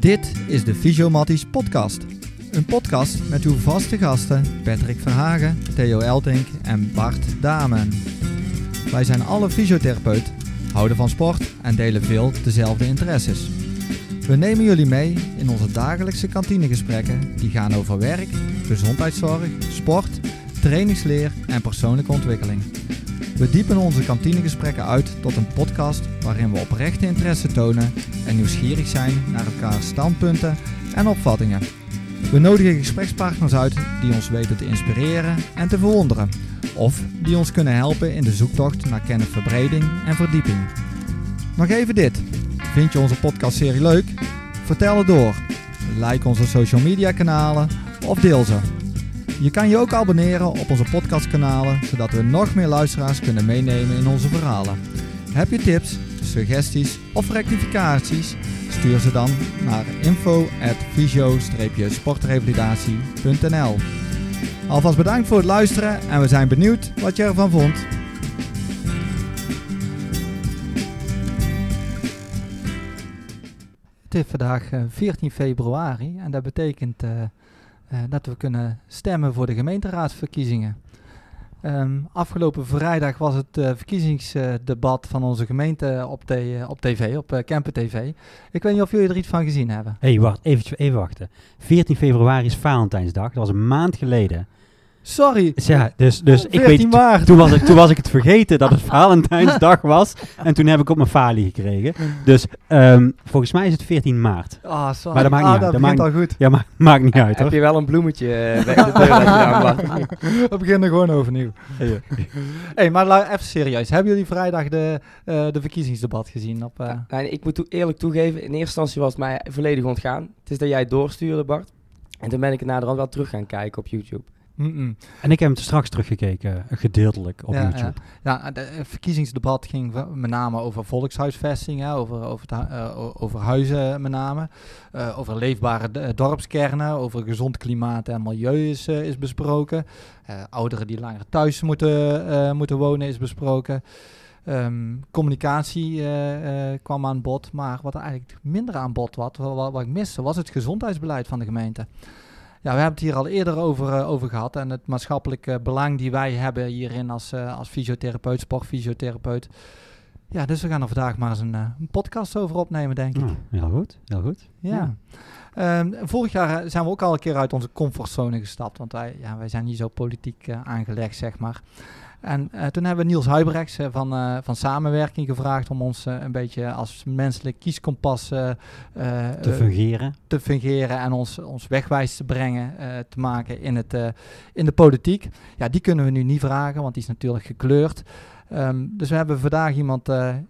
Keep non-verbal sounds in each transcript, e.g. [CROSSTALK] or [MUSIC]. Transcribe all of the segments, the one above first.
Dit is de Fysiomatties podcast. Een podcast met uw vaste gasten Patrick Verhagen, Theo Eltink en Bart Damen. Wij zijn alle fysiotherapeut, houden van sport en delen veel dezelfde interesses. We nemen jullie mee in onze dagelijkse kantinegesprekken die gaan over werk, gezondheidszorg, sport, trainingsleer en persoonlijke ontwikkeling. We diepen onze kantinegesprekken uit tot een podcast waarin we oprechte interesse tonen en nieuwsgierig zijn naar elkaars standpunten en opvattingen. We nodigen gesprekspartners uit die ons weten te inspireren en te verwonderen, of die ons kunnen helpen in de zoektocht naar kennisverbreding en verdieping. Nog even dit. Vind je onze podcastserie leuk? Vertel het door. Like onze social media kanalen of deel ze. Je kan je ook abonneren op onze podcastkanalen, zodat we nog meer luisteraars kunnen meenemen in onze verhalen. Heb je tips, suggesties of rectificaties? Stuur ze dan naar info.visio-sportrevalidatie.nl Alvast bedankt voor het luisteren en we zijn benieuwd wat je ervan vond. Het is vandaag eh, 14 februari en dat betekent uh, dat we kunnen stemmen voor de gemeenteraadsverkiezingen. Um, afgelopen vrijdag was het uh, verkiezingsdebat van onze gemeente op, de, op tv, op uh, Camper TV. Ik weet niet of jullie er iets van gezien hebben. Hé, hey, wacht, even wachten. 14 februari is Valentijnsdag, dat was een maand geleden. Sorry. Ja, dus, dus ik weet, maart. Toen, was ik, toen was ik het vergeten dat het Valentijnsdag was. En toen heb ik op mijn falie gekregen. Dus um, volgens mij is het 14 maart. Ah, sorry. Maar dat maakt ah, niet dat uit. Dat maakt, al goed. Ja, maar maakt niet uit hoor. Heb je wel een bloemetje uh, bij de deur dat je aanbracht? [LAUGHS] We beginnen gewoon overnieuw. Hé, hey, maar even serieus. Hebben jullie vrijdag de, uh, de verkiezingsdebat gezien? Op, uh... ja, nee, ik moet eerlijk toegeven, in eerste instantie was het mij volledig ontgaan. Het is dat jij het doorstuurde, Bart. En toen ben ik het naderhand wel terug gaan kijken op YouTube. Mm -mm. En ik heb hem straks teruggekeken, gedeeltelijk op ja, YouTube. Ja, ja het verkiezingsdebat ging met name over volkshuisvesting, hè, over, over, uh, over huizen met name, uh, over leefbare dorpskernen, over gezond klimaat en milieu is, uh, is besproken. ouderen die langer thuis moeten, moeten wonen is besproken. Um, communicatie kwam aan bod, maar wat er eigenlijk minder aan bod was, wat, wat ik miste, was het gezondheidsbeleid van de gemeente. Ja, we hebben het hier al eerder over, uh, over gehad. En het maatschappelijke belang die wij hebben hierin als, uh, als fysiotherapeut, sportfysiotherapeut. Ja, dus we gaan er vandaag maar eens een, een podcast over opnemen, denk ik. Oh, heel goed, heel goed. Ja. ja. Um, vorig jaar zijn we ook al een keer uit onze comfortzone gestapt. Want wij, ja, wij zijn niet zo politiek aangelegd, zeg maar. En uh, toen hebben we Niels Huibrechts uh, van, uh, van Samenwerking gevraagd om ons een beetje als menselijk kieskompas te fungeren. Te fungeren en ons, ons wegwijs te brengen, te maken in, het, in de politiek. Ja, die kunnen we nu niet vragen, want die is natuurlijk gekleurd. Um, dus we hebben vandaag iemand,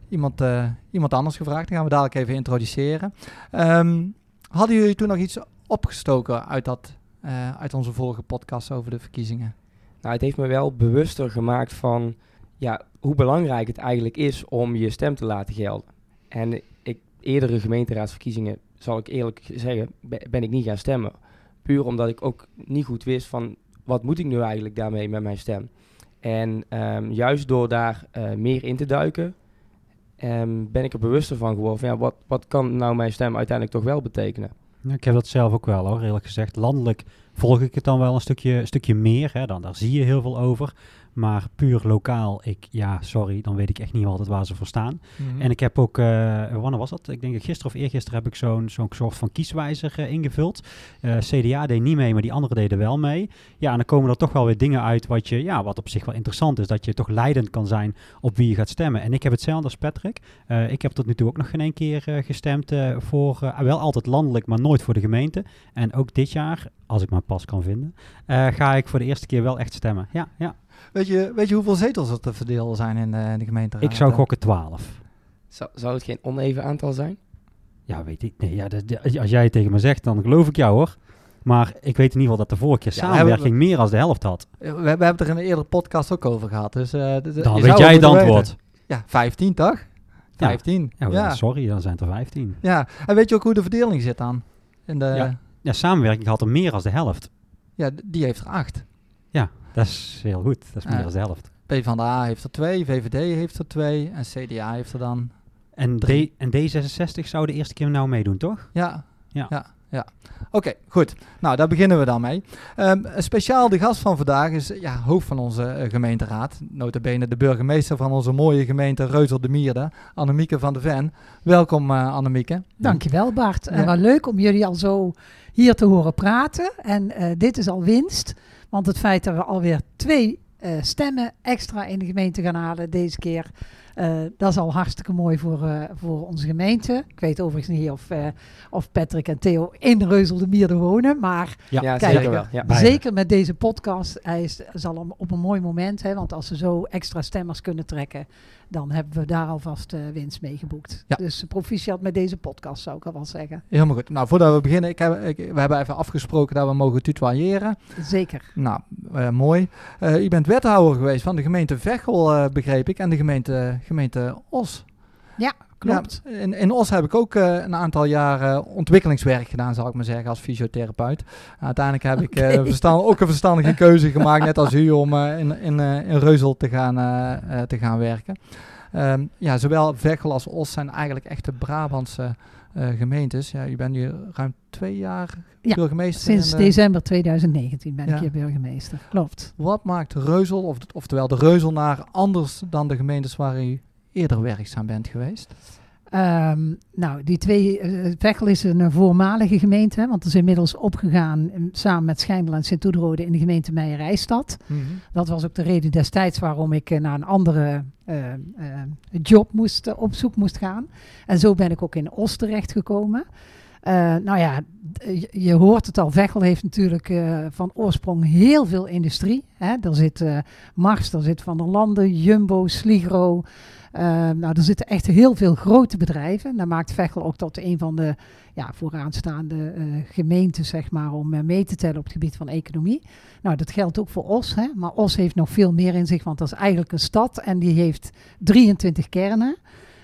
iemand, iemand anders gevraagd. Die gaan we dadelijk even introduceren. Um, hadden jullie toen nog iets opgestoken uit, dat, uit onze vorige podcast over de verkiezingen? Nou, het heeft me wel bewuster gemaakt van ja, hoe belangrijk het eigenlijk is om je stem te laten gelden. En ik, eerdere gemeenteraadsverkiezingen, zal ik eerlijk zeggen, ben ik niet gaan stemmen. Puur omdat ik ook niet goed wist van wat moet ik nu eigenlijk daarmee met mijn stem. En um, juist door daar uh, meer in te duiken, um, ben ik er bewuster van geworden van ja, wat, wat kan nou mijn stem uiteindelijk toch wel betekenen. Ik heb dat zelf ook wel hoor, eerlijk gezegd. Landelijk volg ik het dan wel een stukje, stukje meer. Hè. Dan, daar zie je heel veel over. Maar puur lokaal, ik, ja, sorry, dan weet ik echt niet altijd waar ze voor staan. Mhm. Mm -hmm. En ik heb ook, uh, wanneer was dat? Ik denk dat gisteren of eergisteren heb ik zo'n zo'n soort van kieswijzer uh, ingevuld. Uh, CDA deed niet mee, maar die anderen deden wel mee. Ja, en dan komen er toch wel weer dingen uit wat, je, ja, wat op zich wel interessant is. Dat je toch leidend kan zijn op wie je gaat stemmen. En ik heb hetzelfde als Patrick. Ik heb tot nu toe ook nog geen één keer gestemd voor, wel altijd landelijk, maar nooit voor de gemeente. En ook dit jaar, als ik mijn pas kan vinden, ga ik voor de eerste keer wel echt stemmen. Ja, ja. Weet je, weet je hoeveel zetels er te verdelen zijn in, uh, in de gemeenteraad? Ik zou gokken 12. Zou, zou het geen oneven aantal zijn? Ja, weet ik. Nee, ja, dat, als jij het tegen me zegt, dan geloof ik jou hoor. Maar ik weet in ieder geval dat de vorige keer ja, samenwerking we, meer als de helft had. We, we hebben het er in een eerdere podcast ook over gehad. Dus, uh, dan weet jij het antwoord. Weten. Ja, 15 toch? 15. Ja, ja, sorry, dan zijn het er 15. Ja, en weet je ook hoe de verdeling zit dan? In de... ja. samenwerking had er meer als de helft. Ja, die heeft er 8. Ja, dat is heel goed. Dat is meer uh, dan de helft. PvdA heeft er twee, VVD heeft er twee en CDA heeft er dan en, D en D66 zou de eerste keer nou meedoen, toch? Ja, Ja. ja, ja. Oké, goed. Nou, daar beginnen we dan mee. Ehm, speciaal de gast van vandaag is ja, hoofd van onze eh, gemeenteraad. Notabene de burgemeester van onze mooie gemeente Reuzel de Mierde, Annemieke van de Ven. Welkom uh, Annemieke. Dankjewel Bart. En wat leuk om jullie al zo hier te horen praten. En uh, dit is al winst, want het feit dat we alweer twee uh, stemmen extra in de gemeente gaan halen deze keer. Uh, dat is al hartstikke mooi voor, uh, voor onze gemeente. Ik weet overigens niet of, of Patrick en Theo in Reuzel de Mierde wonen. Maar ja, ja kijk, zeker wel. Ja. Zeker met deze podcast. Hij is, zal op een mooi moment. Hè, want als ze zo extra stemmers kunnen trekken. Dan hebben we daar alvast winst mee geboekt. Ja. Dus proficiat met deze podcast zou ik al wel zeggen. Helemaal goed. Nou, voordat we beginnen. Ik heb, ik, we hebben even afgesproken dat we mogen tutoyeren. Zeker. Nou, mooi. u bent wethouder geweest van de gemeente Veghel, uh, begreep ik, en de gemeente, gemeente Os. Ja, klopt. Ja, in, in Os heb ik ook uh, een aantal jaren ontwikkelingswerk gedaan, zal ik maar zeggen, als fysiotherapeut. uiteindelijk heb okay. ik uh, verstand, ook een verstandige [LAUGHS] keuze gemaakt, net als u, om in, in, in Reuzel te gaan, te gaan werken. Um, ja, zowel Veghel als Os zijn eigenlijk echte Brabantse uh, gemeentes. Ja, u bent nu ruim twee jaar ja, burgemeester. Sinds december 2019 ben ja. ik hier burgemeester. Klopt. Wat maakt Reuzel, of, oftewel de Reuzelnaar, anders dan de gemeentes waar u eerder werkzaam bent geweest? Um, nou, die twee, uh, Veghel is een uh, voormalige gemeente, want het is inmiddels opgegaan um, samen met Schijndel en Sint-Oederode in de gemeente Meijerijstad. Mm -hmm. Dat was ook de reden destijds waarom ik uh, naar een andere job moest, op zoek moest gaan. En zo ben ik ook in Oost terechtgekomen. nou ja, je hoort het al, Veghel heeft natuurlijk van oorsprong heel veel industrie. Hè. Er zit Mars, er zit Van der Landen, Jumbo, Sligro... Uh, nou, er zitten echt heel veel grote bedrijven. Daar maakt Veghel ook tot een van de ja, vooraanstaande uh, gemeenten, zeg maar, om uh, mee te tellen op het gebied van economie. Nou, dat geldt ook voor Os, hè? maar Os heeft nog veel meer in zich, want dat is eigenlijk een stad en die heeft 23 kernen.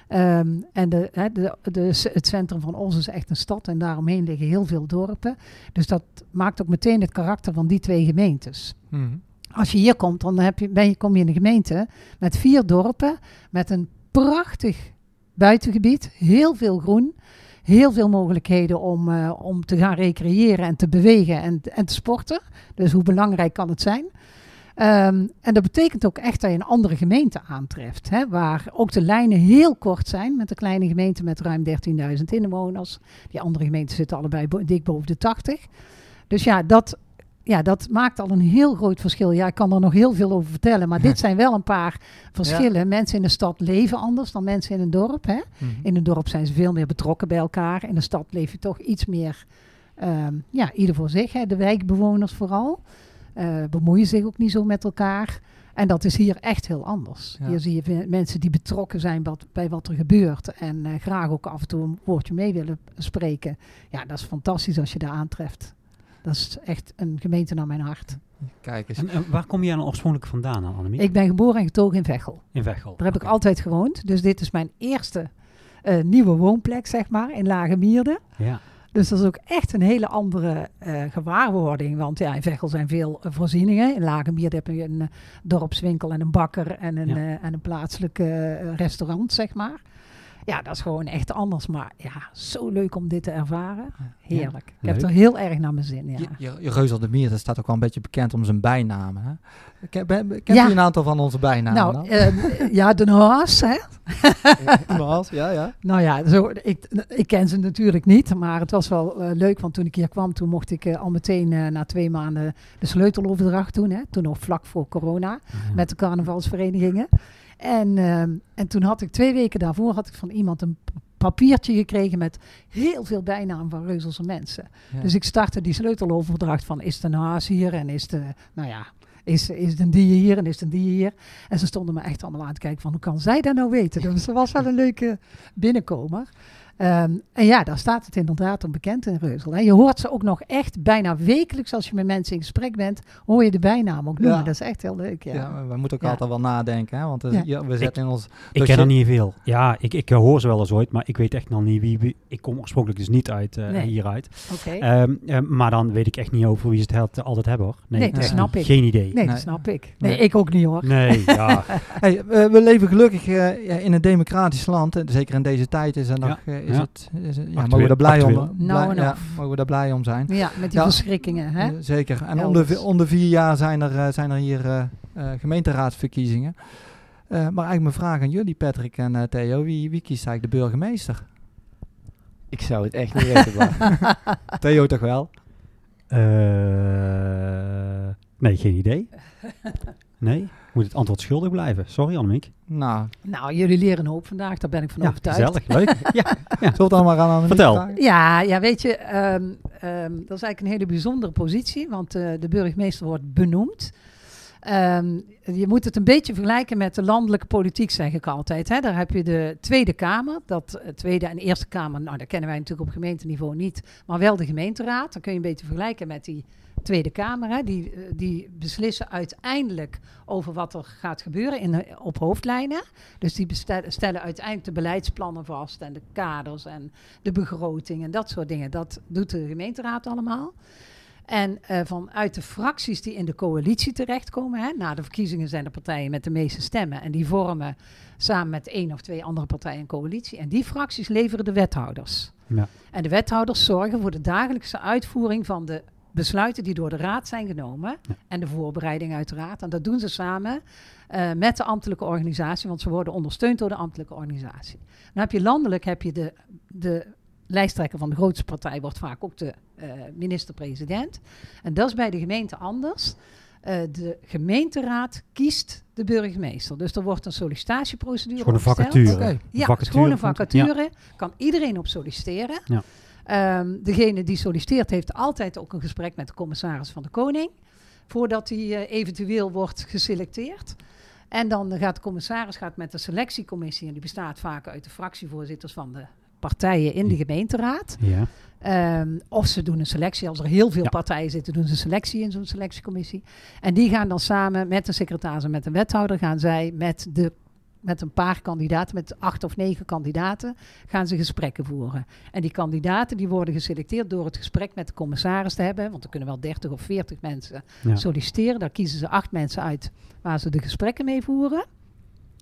Um, en de, hè, de, de, het centrum van Os is echt een stad en daaromheen liggen heel veel dorpen. Dus dat maakt ook meteen het karakter van die twee gemeentes. Mm -hmm. Als je hier komt, dan heb je, ben je, kom je in een gemeente met vier dorpen, met een prachtig buitengebied, heel veel groen, heel veel mogelijkheden om, uh, om te gaan recreëren en te bewegen en, en te sporten. Dus hoe belangrijk kan het zijn? Um, en dat betekent ook echt dat je een andere gemeente aantreft, hè, waar ook de lijnen heel kort zijn met een kleine gemeente met ruim 13.000 inwoners. Die andere gemeenten zitten allebei dik boven de 80. Dus ja, dat ja, dat maakt al een heel groot verschil. Ja, ik kan er nog heel veel over vertellen, maar dit zijn wel een paar verschillen. Ja. Mensen in de stad leven anders dan mensen in een dorp. Hè? Mm -hmm. In een dorp zijn ze veel meer betrokken bij elkaar. In de stad leef je toch iets meer, um, ja, ieder voor zich. Hè? De wijkbewoners vooral. Uh, bemoeien zich ook niet zo met elkaar. En dat is hier echt heel anders. Ja. Hier zie je mensen die betrokken zijn wat, bij wat er gebeurt. En uh, graag ook af en toe een woordje mee willen spreken. Ja, dat is fantastisch als je daar aantreft. Dat is echt een gemeente naar mijn hart. Kijk eens. En, en waar kom jij dan oorspronkelijk vandaan, Annemie? Ik ben geboren en getogen in Veghel. In Veghel. Daar heb okay. ik altijd gewoond. Dus dit is mijn eerste uh, nieuwe woonplek, zeg maar, in Lage Mierde. Ja. Dus dat is ook echt een hele andere uh, gewaarwording. Want ja, in Veghel zijn veel uh, voorzieningen. In Lage Mierde heb je een uh, dorpswinkel en een bakker en een, Ja. en een plaatselijk restaurant, zeg maar. Ja, dat is gewoon echt anders. Maar ja, zo leuk om dit te ervaren. Heerlijk. Ik heb er heel erg naar mijn zin, ja. Je, je, je Reuzel de Mier, dat staat ook wel een beetje bekend om zijn bijnamen. Hè? Ken, ben- Ja. u een aantal van onze bijnamen? Nou, dan? ehm, ja, Den Haas, hè. [LAUGHS] Maas, ja, ja. Nou ja, zo, ik, ik ken ze natuurlijk niet, maar het was wel eh, leuk, want toen ik hier kwam, toen mocht ik eh, al meteen eh, na twee maanden de sleuteloverdracht doen. Hè, toen nog vlak voor corona, met de carnavalsverenigingen. En, ehm, en toen had ik twee weken daarvoor had ik van iemand een papiertje gekregen met heel veel bijnamen van Reuzelse mensen. Ja. Dus ik startte die sleuteloverdracht van is het een haas hier en is de, nou ja, is, is het een dier hier en is het een dier hier. En ze stonden me echt allemaal aan te kijken van hoe kan zij dat nou weten? [LAUGHS] Dus dat was wel een leuke binnenkomer. Ehm, en ja, daar staat het inderdaad om bekend in Reuzel. Hè. Je hoort ze ook nog echt bijna wekelijks als je met mensen in gesprek bent, hoor je de bijnaam ook noemen. Ja. Dat is echt heel leuk. Ja. Ja, we moeten ook Ja. altijd wel nadenken, hè? want Ja. ja, we zetten in ons... Ik Dus ken je- er niet veel. Ja, ik, ik eh, hoor ze wel eens ooit, maar ik weet echt nog niet wie... wie ik kom oorspronkelijk dus niet uit eh, Nee. hieruit. Oké. Ehm, eh, maar dan weet ik echt niet over wie ze het altijd hebben, hoor. Nee, dat snap ik. Geen idee. nee, dat snap ik. Nee, Nee. ik ook niet hoor. Nee, [LAUGHS] ja. Hey, we, we leven gelukkig ja, in een democratisch land. En zeker in deze tijd is er nog, is Ja. het, is het- ja, mogen we daar blij om, actueel. Nou en ja, mogen we daar blij om zijn. Ja, met die Ja. verschrikkingen. Hè? Eh, zeker. En om de vier jaar zijn er, eh, zijn er hier eh, eh, gemeenteraadsverkiezingen. Eh, maar eigenlijk mijn vraag aan jullie, Patrick en eh, Theo. Wie, wie kiest eigenlijk de burgemeester? Ik zou het echt niet weten. [LAUGHS] Theo toch wel? Eh, nee, geen idee. Nee, moet het antwoord schuldig blijven. Sorry, Annemiek. Nou, Nou, jullie leren een hoop vandaag, daar ben ik van Ja, overtuigd. gezellig, [LAUGHS] leuk. ja. zullen we het allemaal aan Annemiek Vertel. vragen? Ja, ja, weet je, ehm, ehm, dat is eigenlijk een hele bijzondere positie, want eh, de burgemeester wordt benoemd. Ehm, je moet het een beetje vergelijken met de landelijke politiek, zeg ik altijd. Hè. Daar heb je de Tweede Kamer, dat eh, Tweede en Eerste Kamer, nou, dat kennen wij natuurlijk op gemeenteniveau niet, maar wel de gemeenteraad. Dan kun je een beetje vergelijken met die Tweede Kamer. Hè. Die, eh, die beslissen uiteindelijk over wat er gaat gebeuren in, op hoofdlijnen. Dus die stellen uiteindelijk de beleidsplannen vast en de kaders en de begroting en dat soort dingen. Dat doet de gemeenteraad allemaal. En eh, vanuit de fracties die in de coalitie terechtkomen, hè, na de verkiezingen zijn de partijen met de meeste stemmen en die vormen samen met één of twee andere partijen een coalitie. En die fracties leveren de wethouders. Ja. En de wethouders zorgen voor de dagelijkse uitvoering van de besluiten die door de raad zijn genomen. Ja. En de voorbereiding uiteraard. En dat doen ze samen eh, met de ambtelijke organisatie, want ze worden ondersteund door de ambtelijke organisatie. Dan heb je landelijk heb je de, de lijsttrekker van de grootste partij, wordt vaak ook de eh, minister-president. En dat is bij de gemeente anders. Eh, de gemeenteraad kiest de burgemeester. Dus er wordt een sollicitatieprocedure Gewoon een opgesteld. vacature. Ja, gewoon een vacature. Kan iedereen op solliciteren. Ja. Ehm, degene die solliciteert heeft altijd ook een gesprek met de commissaris van de Koning. Voordat hij eh, eventueel wordt geselecteerd. En dan gaat de commissaris gaat met de selectiecommissie. En die bestaat vaak uit de fractievoorzitters van de partijen in de gemeenteraad. Ja. Ehm, of ze doen een selectie. Als er heel veel Ja. partijen zitten, doen ze een selectie in zo'n selectiecommissie. En die gaan dan samen met de secretaris en met de wethouder... gaan zij met, de, met een paar kandidaten, met acht of negen kandidaten... gaan ze gesprekken voeren. En die kandidaten die worden geselecteerd door het gesprek met de commissaris te hebben. Want er kunnen wel 30 of 40 mensen Ja. solliciteren. Daar kiezen ze acht mensen uit waar ze de gesprekken mee voeren.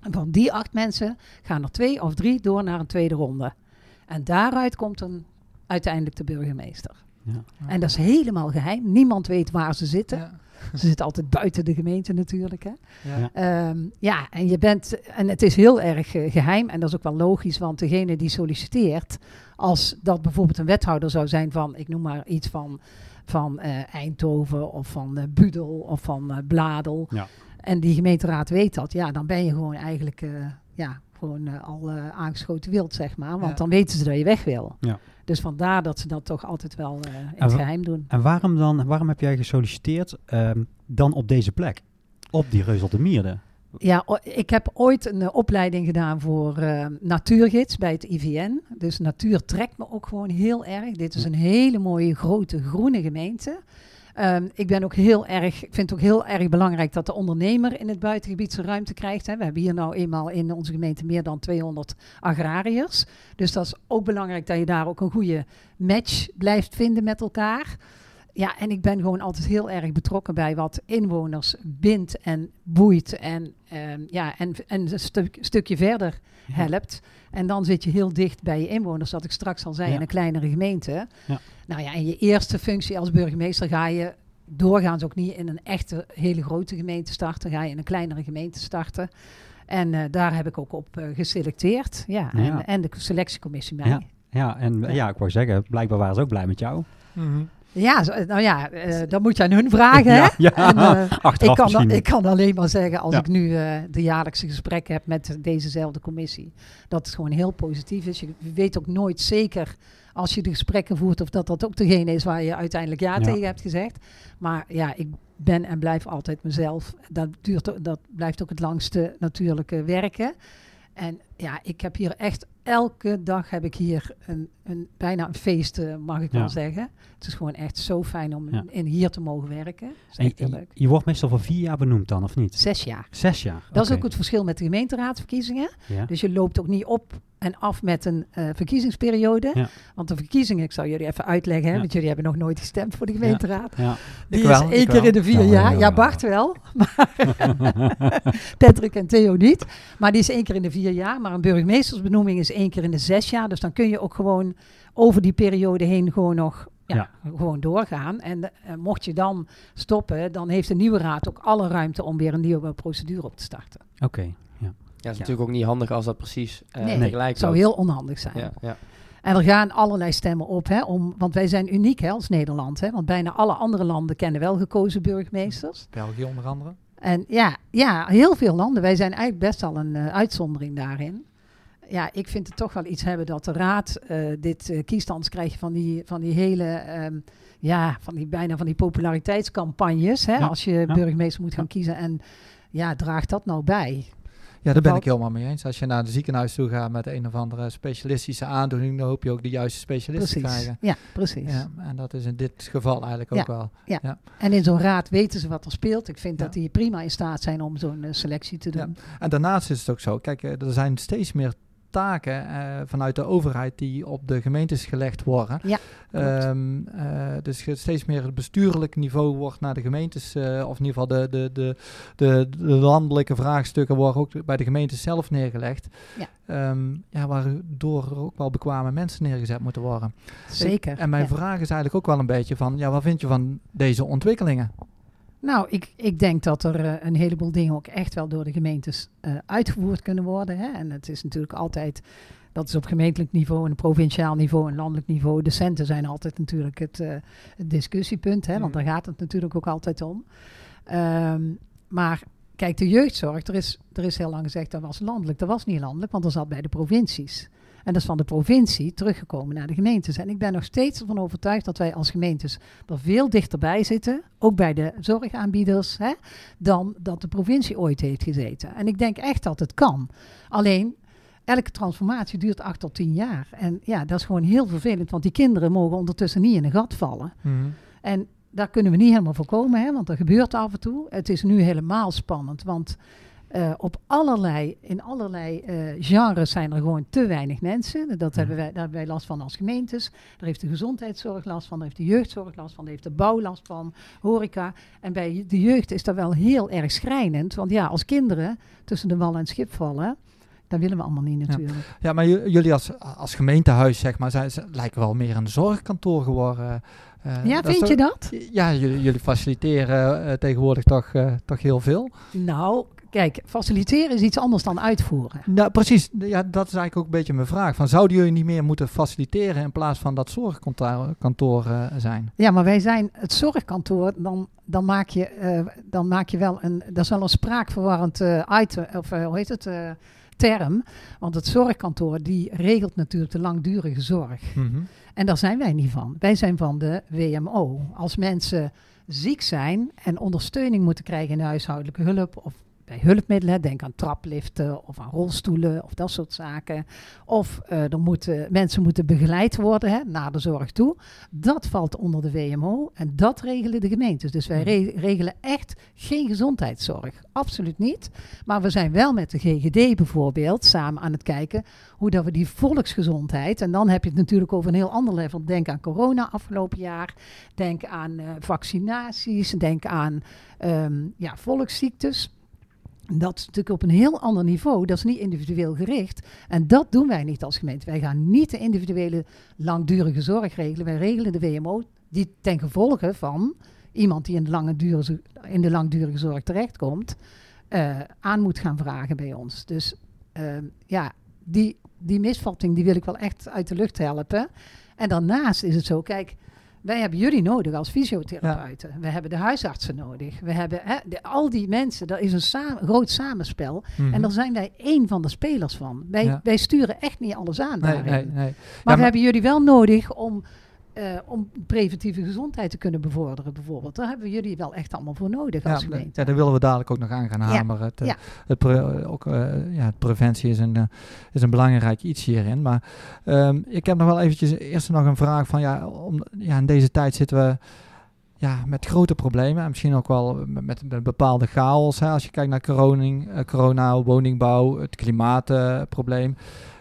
En van die acht mensen gaan er twee of drie door naar een tweede ronde. En daaruit komt een, uiteindelijk de burgemeester. Ja. En dat is helemaal geheim. Niemand weet waar ze zitten. Ja. [LAUGHS] Ze zitten altijd buiten de gemeente natuurlijk. Hè. Ja. Ja. Ehm, ja, en je bent, en het is heel erg eh, geheim en dat is ook wel logisch, want degene die solliciteert, als dat bijvoorbeeld een wethouder zou zijn van, ik noem maar iets van, van eh, Eindhoven of van eh, Budel of van eh, Bladel, Ja. en die gemeenteraad weet dat, ja, dan ben je gewoon eigenlijk, eh, ja, gewoon eh, al eh, aangeschoten wild, zeg maar, want Ja. dan weten ze dat je weg wil. Ja. Dus vandaar dat ze dat toch altijd wel eh, in het geheim doen. En waarom dan, waarom heb jij gesolliciteerd ehm, dan op deze plek? Op die Reusel de Mierde? Ja, ik heb ooit een opleiding gedaan voor eh, natuurgids bij het IVN. Dus natuur trekt me ook gewoon heel erg. Dit is een hele mooie grote groene gemeente. Ehm, ik ben ook heel erg, ik vind het ook heel erg belangrijk dat de ondernemer in het buitengebied zijn ruimte krijgt. Hè. We hebben hier nou eenmaal in onze gemeente meer dan 200 agrariërs. Dus dat is ook belangrijk dat je daar ook een goede match blijft vinden met elkaar. Ja, en ik ben gewoon altijd heel erg betrokken bij wat inwoners bindt en boeit en, ehm, ja, en, en een stuk, stukje verder helpt. En dan zit je heel dicht bij je inwoners, wat ik straks al zei, Ja. in een kleinere gemeente. Ja. Nou ja, in je eerste functie als burgemeester ga je doorgaans ook niet in een echte hele grote gemeente starten. Ga je in een kleinere gemeente starten. En eh, daar heb ik ook op eh, geselecteerd. Ja, Ja. En, en de selectiecommissie bij. Ja. Ja, en Ja. ik wou zeggen, blijkbaar waren ze ook blij met jou. Mhm. Ja, zo- nou ja, eh, dat moet je aan hun vragen. Hè? Ja, ja. En, eh, [LAUGHS] achteraf ik, kan, ik kan alleen maar zeggen, als Ja. ik nu eh, de jaarlijkse gesprekken heb met dezezelfde commissie, dat het gewoon heel positief is. Je weet ook nooit zeker als je de gesprekken voert of dat dat ook degene is waar je uiteindelijk ja, Ja. tegen hebt gezegd. Maar ja, ik ben en blijf altijd mezelf. Dat, duurt, dat blijft ook het langste natuurlijke werken. En ja, ik heb hier echt elke dag heb ik hier een, een bijna een feest, eh, mag ik Ja. wel zeggen. Het is gewoon echt zo fijn om Ja. in hier te mogen werken. En echt heel je, leuk. je wordt meestal voor vier jaar benoemd dan, of niet? Zes jaar. Zes jaar. Dat is ook het verschil met de gemeenteraadsverkiezingen. Ja. Dus je loopt ook niet op en af met een eh, verkiezingsperiode. Ja. Want de verkiezingen, ik zal jullie even uitleggen, hè, Ja. want jullie hebben nog nooit gestemd voor de gemeenteraad. Ja. Die Ik wel, is één keer wel. in de vier Ja, jaar. ja. Bart wel, [LAUGHS] maar [LAUGHS] Patrick en Theo niet. Maar die is één keer in de vier jaar. Maar een burgemeestersbenoeming is één keer in de zes jaar. Dus dan kun je ook gewoon over die periode heen gewoon nog ja, Ja. gewoon doorgaan. En eh, mocht je dan stoppen, dan heeft de nieuwe raad ook alle ruimte om weer een nieuwe procedure op te starten. Oké. Ja, het is Ja. natuurlijk ook niet handig als dat precies eh Nee, tegelijk Het zou heel onhandig zijn. Ja, ja. En er gaan allerlei stemmen op, hè, om, want wij zijn uniek hè, als Nederland. Hè, want bijna alle andere landen kennen wel gekozen burgemeesters. België onder andere. En ja, ja, heel veel landen. Wij zijn eigenlijk best al een eh, uitzondering daarin. Ja, ik vind het toch wel iets hebben dat de raad eh, dit eh, kiest. Anders krijg je van die, van die hele, ehm, ja, van die, bijna van die populariteitscampagnes. Hè, Ja, als je ja. burgemeester moet gaan kiezen. En ja, draagt dat nou bij? Ja, daar ben ik helemaal mee eens. Als je naar het ziekenhuis toe gaat met een of andere specialistische aandoening, dan hoop je ook de juiste specialist te krijgen. Ja, precies. Ja, en dat is in dit geval eigenlijk ook wel. En in zo'n raad weten ze wat er speelt. Ik vind Ja. dat die prima in staat zijn om zo'n eh, selectie te Ja. doen. En daarnaast is het ook zo, kijk, eh, er zijn steeds meer taken eh, vanuit de overheid die op de gemeentes gelegd worden. Ja. Ehm, eh, dus steeds meer het bestuurlijk niveau wordt naar de gemeentes, eh, of in ieder geval de, de, de, de, de landelijke vraagstukken worden ook bij de gemeentes zelf neergelegd. Ja. Ehm, ja, waardoor er ook wel bekwame mensen neergezet moeten worden. Zeker. En mijn ja. vraag is eigenlijk ook wel een beetje van, ja, wat vind je van deze ontwikkelingen? Nou, ik, ik denk dat er eh, een heleboel dingen ook echt wel door de gemeentes eh, uitgevoerd kunnen worden. Hè? En het is natuurlijk altijd, dat is op gemeentelijk niveau, een provinciaal niveau, een landelijk niveau. De centen zijn altijd natuurlijk het, eh, het discussiepunt, hè? want Mhm. daar gaat het natuurlijk ook altijd om. Ehm, maar kijk, de jeugdzorg, er is, er is heel lang gezegd dat was landelijk. Dat was niet landelijk, want dat zat bij de provincies. En dat is van de provincie teruggekomen naar de gemeentes. En ik ben nog steeds ervan overtuigd dat wij als gemeentes er veel dichterbij zitten, ook bij de zorgaanbieders, hè, dan dat de provincie ooit heeft gezeten. En ik denk echt dat het kan. Alleen, elke transformatie duurt acht tot tien jaar. En ja, dat is gewoon heel vervelend, want die kinderen mogen ondertussen niet in een gat vallen. En daar kunnen we niet helemaal voorkomen, hè, want dat gebeurt af en toe. Het is nu helemaal spannend, want eh, op allerlei, in allerlei eh, genres zijn er gewoon te weinig mensen. Dat Ja. hebben wij, daar hebben wij last van als gemeentes. Daar heeft de gezondheidszorg last van, daar heeft de jeugdzorg last van, daar heeft de bouw last van, horeca. En bij de jeugd is dat wel heel erg schrijnend, want ja, als kinderen tussen de wal en het schip vallen, dat willen we allemaal niet natuurlijk. Ja, maar jullie als, als gemeentehuis, zeg maar, zijn, zijn- lijken wel meer een zorgkantoor geworden. eh, ja, vind je dat? Ja, jullie, jullie faciliteren tegenwoordig toch, toch heel veel. Nou, kijk, faciliteren is iets anders dan uitvoeren. Nou, precies. Ja, dat is eigenlijk ook een beetje mijn vraag. Van, zouden jullie niet meer moeten faciliteren in plaats van dat zorgkantoor kantoor, eh, zijn? Ja, maar wij zijn het zorgkantoor, dan, dan, maak, je, eh, dan maak je wel een, dat is wel een spraakverwarrend eh, item, of hoe heet het, term. Want het zorgkantoor, die regelt natuurlijk de langdurige zorg. En daar zijn wij niet van. Wij zijn van de WMO. Als mensen ziek zijn en ondersteuning moeten krijgen in de huishoudelijke hulp of bij hulpmiddelen, denk aan trapliften of aan rolstoelen of dat soort zaken. Of eh, er moeten, mensen moeten begeleid worden hè, naar de zorg toe. Dat valt onder de WMO en dat regelen de gemeentes. Dus wij re- regelen echt geen gezondheidszorg. Absoluut niet. Maar we zijn wel met de GGD bijvoorbeeld samen aan het kijken hoe dat we die volksgezondheid, en dan heb je het natuurlijk over een heel ander level. Denk aan corona afgelopen jaar, denk aan eh, vaccinaties, denk aan ehm, ja, volksziektes. Dat is natuurlijk op een heel ander niveau. Dat is niet individueel gericht. En dat doen wij niet als gemeente. Wij gaan niet de individuele langdurige zorg regelen. Wij regelen de WMO die ten gevolge van iemand die in de, in de langdurige zorg terechtkomt, eh, aan moet gaan vragen bij ons. Dus ehm, ja, die, die misvatting die wil ik wel echt uit de lucht helpen. En daarnaast is het zo, kijk, wij hebben jullie nodig als fysiotherapeuten. We hebben de huisartsen nodig. We hebben hè, de, al die mensen, dat is een groot samenspel. En daar zijn wij één van de spelers van. Wij, Ja. wij sturen echt niet alles aan Nee, daarin. nee, nee. Maar maar- we hebben jullie wel nodig om, eh, om preventieve gezondheid te kunnen bevorderen, bijvoorbeeld. Daar hebben we jullie wel echt allemaal voor nodig als gemeente. ja, daar willen we dadelijk ook nog aan gaan hameren. Het, eh, ja. het, pre- ook, eh, ja, het preventie is een, eh, is een belangrijk iets hierin. Maar ehm, ik heb nog wel eventjes eerst nog een vraag van, ja, om, ja, in deze tijd zitten we ja, met grote problemen. En misschien ook wel met, met een bepaalde chaos. Hè, als je kijkt naar corona, eh, corona woningbouw, het klimaatprobleem.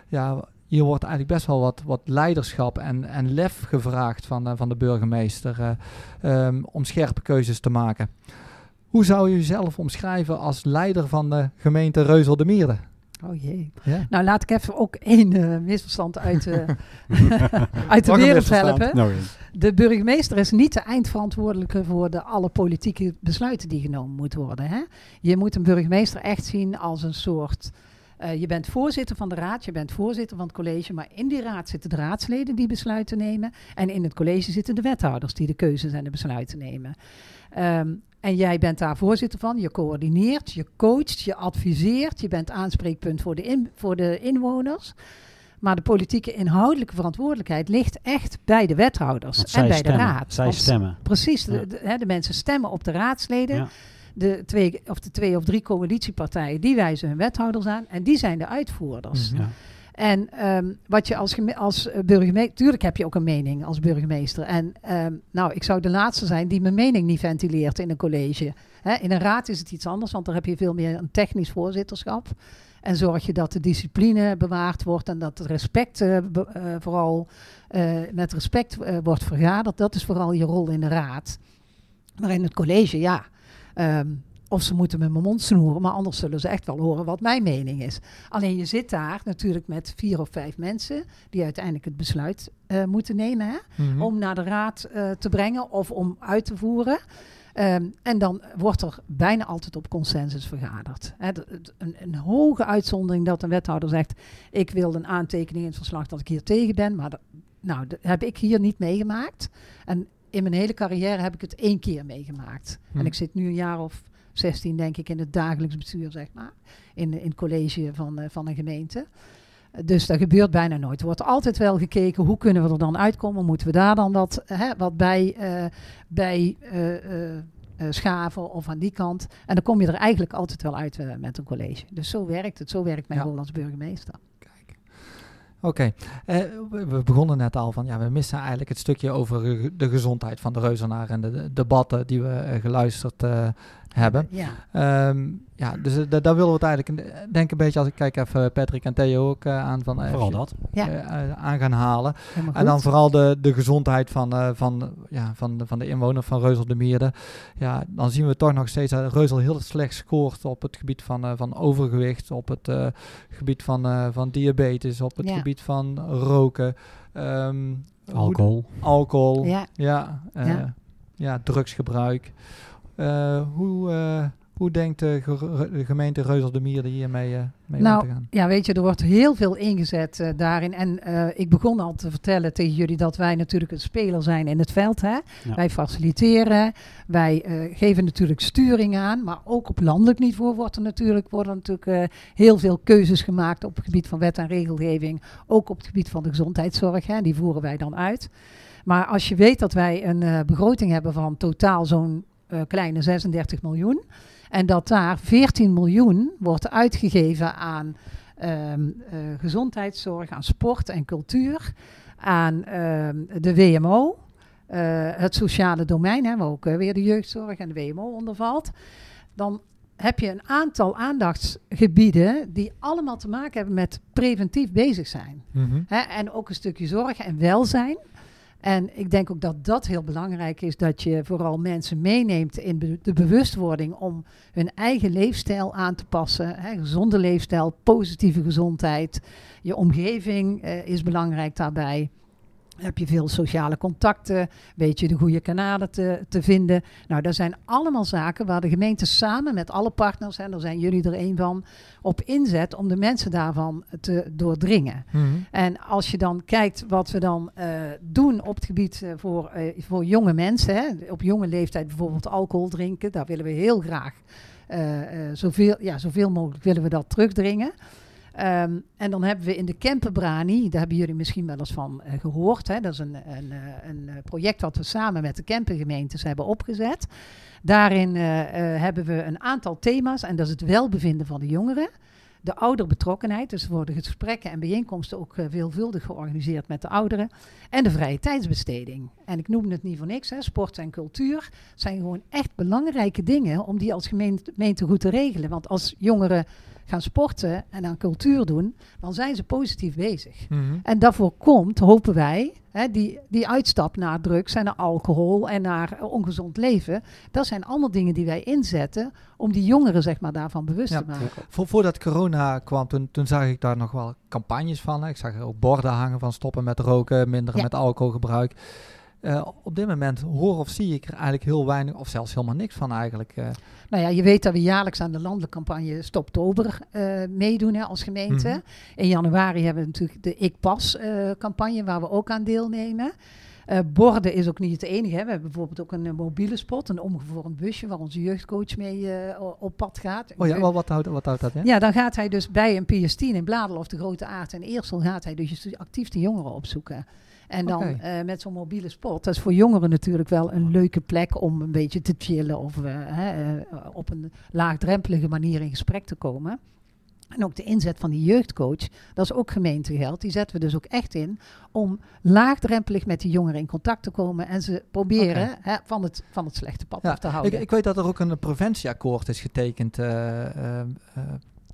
ja, hier wordt eigenlijk best wel wat, wat leiderschap en, en lef gevraagd van, eh, van de burgemeester eh, ehm, om scherpe keuzes te maken. Hoe zou je jezelf omschrijven als leider van de gemeente Reuzel de Mierde? Oh jee. Ja? Nou, laat ik even ook één eh, misverstand uit, [LAUGHS] uit de wereld helpen. Eens. De burgemeester is niet de eindverantwoordelijke voor de alle politieke besluiten die genomen moeten worden. Hè? Je moet een burgemeester echt zien als een soort. Eh, je bent voorzitter van de raad, je bent voorzitter van het college, maar in die raad zitten de raadsleden die besluiten nemen. En in het college zitten de wethouders die de keuzes en de besluiten nemen. Ehm, en jij bent daar voorzitter van, je coördineert, je coacht, je adviseert, je bent aanspreekpunt voor de, in- voor de inwoners. Maar de politieke inhoudelijke verantwoordelijkheid ligt echt bij de wethouders Want en bij stemmen. de raad. Zij Want stemmen. Precies, de, de mensen stemmen op de raadsleden. Ja. De, twee, of de twee of drie coalitiepartijen, die wijzen hun wethouders aan. En die zijn de uitvoerders. Mhm. Ja. En ehm, wat je als, als eh, burgemeester... Tuurlijk heb je ook een mening als burgemeester. En ehm, nou, ik zou de laatste zijn die mijn mening niet ventileert in een college. In een raad is het iets anders, want daar heb je veel meer een technisch voorzitterschap. En zorg je dat de discipline bewaard wordt en dat het respect eh, be- eh, vooral met respect wordt vergaderd. Dat is vooral je rol in de raad. Maar in het college, ja. Ehm, of ze moeten met mijn mond snoeren, maar anders zullen ze echt wel horen wat mijn mening is. Alleen je zit daar natuurlijk met vier of vijf mensen die uiteindelijk het besluit eh, moeten nemen. Hè? Mhm. om naar de raad eh, te brengen of om uit te voeren. Ehm, en dan wordt er bijna altijd op consensus vergaderd. Een, een hoge uitzondering dat een wethouder zegt: Ik wil een aantekening in het verslag dat ik hier tegen ben. Maar dat, nou, dat heb ik hier niet meegemaakt. En in mijn hele carrière heb ik het één keer meegemaakt. Hm. En ik zit nu een jaar of 16, denk ik, in het dagelijks bestuur, zeg maar. In, in het college van, eh, van een gemeente. Dus dat gebeurt bijna nooit. Er wordt altijd wel gekeken hoe kunnen we er dan uitkomen. Moeten we daar dan wat, hè, wat bij, eh, bij eh, eh, eh, schaven of aan die kant. En dan kom je er eigenlijk altijd wel uit eh, met een college. Dus zo werkt het. Zo werkt mijn Ja. rol als burgemeester. Oké, Eh, we begonnen net al van ja, we missen eigenlijk het stukje over de gezondheid van de reuzenaar en de, de debatten die we eh, geluisterd eh, hebben. Ja, Ehm, ja, dus eh, da- daar willen we het eigenlijk, eh, denk een beetje als ik kijk even Patrick en Theo ook eh, aan van eh, Vooral dat. Ja. eh, eh, aan gaan halen. En dan vooral de, de gezondheid van, eh, van, ja, van, de, van de inwoner van Reuzel de Mierde. Ja, dan zien we toch nog steeds dat Reuzel heel slecht scoort op het gebied van, eh, van overgewicht, op het eh, gebied van, eh, van diabetes, op het Ja. gebied van roken. ehm, Alcohol. alcohol. Ja. Ja, eh, Ja. ja. drugsgebruik. Eh, hoe, eh, hoe denkt de, ge- de gemeente Reuzel de Mierde hiermee eh, mee om Nou, te gaan? Ja, weet je, er wordt heel veel ingezet daarin. En eh, ik begon al te vertellen tegen jullie dat wij natuurlijk een speler zijn in het veld. Hè? Ja. Wij faciliteren, wij eh, geven natuurlijk sturing aan. Maar ook op landelijk niveau wordt er natuurlijk, worden natuurlijk eh, heel veel keuzes gemaakt op het gebied van wet en regelgeving. Ook op het gebied van de gezondheidszorg. Hè? Die voeren wij dan uit. Maar als je weet dat wij een eh, begroting hebben van totaal zo'n eh, kleine 36 miljoen. En dat daar 14 miljoen wordt uitgegeven aan ehm, eh, gezondheidszorg, aan sport en cultuur, aan ehm, de WMO, eh, het sociale domein, hè, waar ook weer de jeugdzorg en de WMO onder valt. Dan heb je een aantal aandachtsgebieden die allemaal te maken hebben met preventief bezig zijn. Mhm. Hè, en ook een stukje zorg en welzijn. En ik denk ook dat dat heel belangrijk is, dat je vooral mensen meeneemt in de bewustwording om hun eigen leefstijl aan te passen. Hè, gezonde leefstijl, positieve gezondheid. Je omgeving eh, is belangrijk daarbij. Heb je veel sociale contacten? Weet je de goede kanalen te, te vinden? Nou, dat zijn allemaal zaken waar de gemeente samen met alle partners, en daar zijn jullie er een van, op inzet om de mensen daarvan te doordringen. Mhm. En als je dan kijkt wat we dan eh, doen op het gebied eh, voor, eh, voor jonge mensen, hè, op jonge leeftijd bijvoorbeeld alcohol drinken, daar willen we heel graag zoveel, ja, zoveel mogelijk willen we dat terugdringen. Ehm, en dan hebben we in de Camperbrani, daar hebben jullie misschien wel eens van eh, gehoord. Hè? Dat is een, een, eh, een eh, project wat we samen met de campergemeentes hebben opgezet. Daarin hebben we een aantal thema's en dat is het welbevinden van de jongeren. De ouderbetrokkenheid, dus worden gesprekken en bijeenkomsten ook veelvuldig georganiseerd met de ouderen. En de vrije tijdsbesteding. En ik noem het niet voor niks, hè. sport en cultuur zijn gewoon echt belangrijke dingen om die als gemeente goed te regelen. Want als jongeren gaan sporten en aan cultuur doen, dan zijn ze positief bezig. Mhm. En daarvoor komt, hopen wij, hè, die, die uitstap naar drugs en naar alcohol en naar eh, ongezond leven. Dat zijn allemaal dingen die wij inzetten om die jongeren zeg maar, daarvan bewust Ja. te maken. Vo- voordat corona kwam, toen, toen zag ik daar nog wel campagnes van. hè. Ik zag er ook borden hangen van stoppen met roken, minder Ja. met alcoholgebruik. Eh, op dit moment hoor of zie ik er eigenlijk heel weinig, of zelfs helemaal niks van eigenlijk. eh. Nou ja, je weet dat we jaarlijks aan de landelijke campagne Stoptober eh meedoen hè, als gemeente. Mhm. In januari hebben we natuurlijk de Ik Pas campagne waar we ook aan deelnemen. Borden is ook niet het enige. Hè. We hebben bijvoorbeeld ook een mobiele spot, een omgevormd busje waar onze jeugdcoach mee op pad gaat. Oh ja, wel, wat, houdt, wat houdt dat? Ja, dan gaat hij dus bij een PS10 in Bladel of de Grote Aard en Eersel gaat hij dus actief de jongeren opzoeken. En dan eh, met zo'n mobiele spot. Dat is voor jongeren natuurlijk wel een leuke plek om een beetje te chillen of eh, hè, eh, op een laagdrempelige manier in gesprek te komen. En ook de inzet van die jeugdcoach, dat is ook gemeentegeld. Die zetten we dus ook echt in om laagdrempelig met die jongeren in contact te komen en ze proberen hè, van, het, van het slechte pad Ja, af te Ik, houden. ik weet dat er ook een preventieakkoord is getekend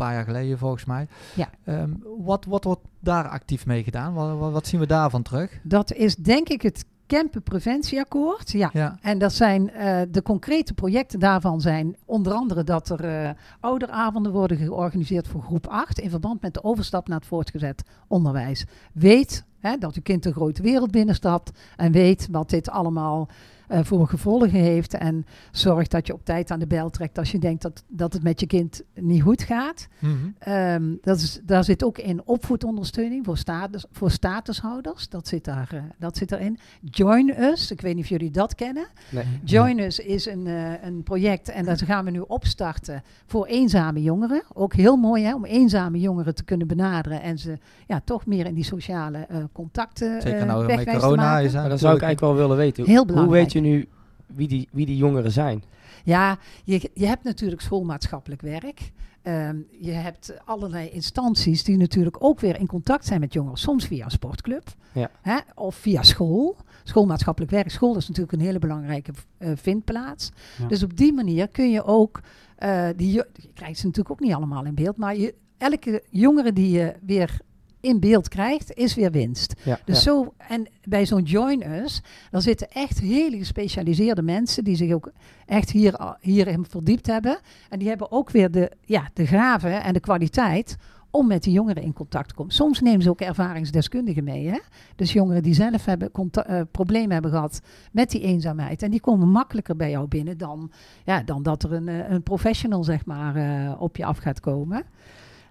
paar jaar geleden volgens mij. Ja. Ehm, wat, wat wordt daar actief mee gedaan? Wat, wat, zien we daarvan terug? dat is denk ik het Kempenpreventieakkoord. Ja, Ja, En dat zijn eh, de concrete projecten daarvan zijn onder andere dat er eh, ouderavonden worden georganiseerd voor groep 8 in verband met de overstap naar het voortgezet onderwijs. Weet hè, dat uw kind een grote wereld binnenstapt en weet wat dit allemaal eh, voor gevolgen heeft. En zorg dat je op tijd aan de bel trekt als je denkt dat, dat het met je kind niet goed gaat. Mhm. Ehm, dat is, daar zit ook in opvoedondersteuning voor, status, voor statushouders. Dat zit, daar, eh, dat zit erin. Join Us, ik weet niet of jullie dat kennen. Nee. Join Us is een, eh, een project en dat gaan we nu opstarten voor eenzame jongeren. Ook heel mooi hè, om eenzame jongeren te kunnen benaderen en ze ja, toch meer in die sociale eh, contacten Zeker nou met corona is Maar dan zou ik eigenlijk wel willen weten. Heel Hoe belangrijk. weet je nu wie die, wie die jongeren zijn? Ja, je, je hebt natuurlijk schoolmaatschappelijk werk. Ehm, je hebt allerlei instanties die natuurlijk ook weer in contact zijn met jongeren. Soms via een sportclub Ja. hè, of via school. Schoolmaatschappelijk werk. School is natuurlijk een hele belangrijke eh, vindplaats. Ja. Dus op die manier kun je ook, eh, die, je krijgt ze natuurlijk ook niet allemaal in beeld, maar je, elke jongere die je weer in beeld krijgt, is weer winst. Ja, Dus ja. zo, en bij zo'n Join Us, dan zitten echt hele gespecialiseerde mensen die zich ook echt hier, hierin verdiept hebben. En die hebben ook weer de, ja, de gaven en de kwaliteit om met die jongeren in contact te komen. Soms nemen ze ook ervaringsdeskundigen mee. Hè? Dus jongeren die zelf hebben eh, problemen hebben gehad met die eenzaamheid. En die komen makkelijker bij jou binnen dan, ja, dan dat er een, eh, een professional zeg maar, eh, op je af gaat komen.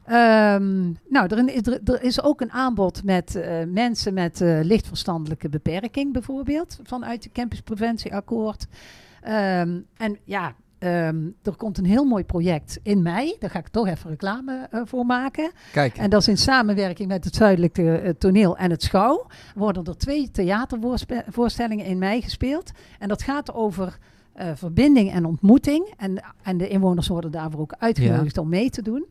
Ehm, nou, er, is- er, is ook een aanbod met eh, mensen met eh, lichtverstandelijke beperking bijvoorbeeld, vanuit het campuspreventieakkoord. Ehm, en ja, ehm, er komt een heel mooi project in mei, daar ga ik toch even reclame eh, voor maken. Kijk, En dat is in samenwerking met het Zuidelijke Toneel en het Schouw. Worden er twee theatervoorstellingen in mei gespeeld. En dat gaat over verbinding en ontmoeting. En, en de inwoners worden daarvoor ook uitgenodigd om mee te doen.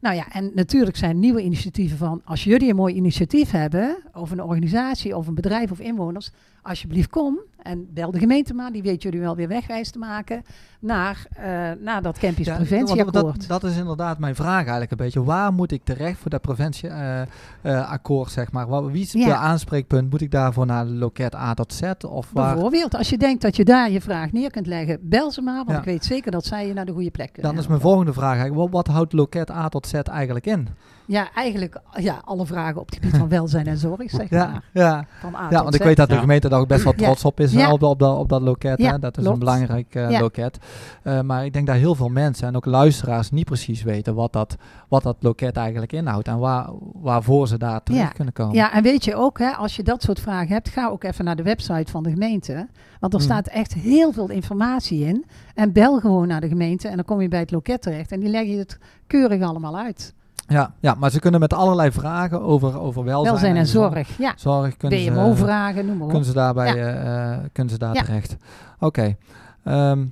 Nou ja, en natuurlijk zijn nieuwe initiatieven van... als jullie een mooi initiatief hebben... of een organisatie of een bedrijf of inwoners... alsjeblieft kom en bel de gemeente maar. Die weet jullie wel weer wegwijs te maken... naar, eh, naar dat campus Ja, preventieakkoord. Dat, dat is inderdaad mijn vraag eigenlijk een beetje. Waar moet ik terecht voor dat preventieakkoord, zeg maar? Wie is Ja. de aanspreekpunt? Moet ik daarvoor naar loket A tot Z? Of waar? Bijvoorbeeld, als je denkt dat je daar je vraag neer kunt leggen, bel ze maar, want Ja. ik weet zeker dat zij je naar de goede plek kunnen Dan is mijn volgende vraag eigenlijk, wat, wat houdt loket A tot Z eigenlijk in? Ja, eigenlijk ja, alle vragen op het gebied van [LAUGHS] welzijn en zorg, zeg Ja, maar. ja. Van A ja want ik weet dat de gemeente daar ook best wel Ja. trots op is op, op, dat- op dat loket. Ja, hè? Dat is klopt. een belangrijk eh, Ja. loket. Eh, maar ik denk dat heel veel mensen en ook luisteraars niet precies weten wat dat, wat dat loket eigenlijk inhoudt. En waar, waarvoor ze daar terecht Ja. kunnen komen. Ja, en weet je ook, hè, als je dat soort vragen hebt, ga ook even naar de website van de gemeente. Want er Mhm. staat echt heel veel informatie in. En bel gewoon naar de gemeente en dan kom je bij het loket terecht. En die leggen je het keurig allemaal uit. Ja, ja, maar ze kunnen met allerlei vragen over, over welzijn, Welzijn en zorg, ja. Zorg kunnen ze, BMO-vragen, noem maar op. kunnen ze daarbij Ja. eh, eh, kunnen ze daar Ja. terecht. Oké. Ehm,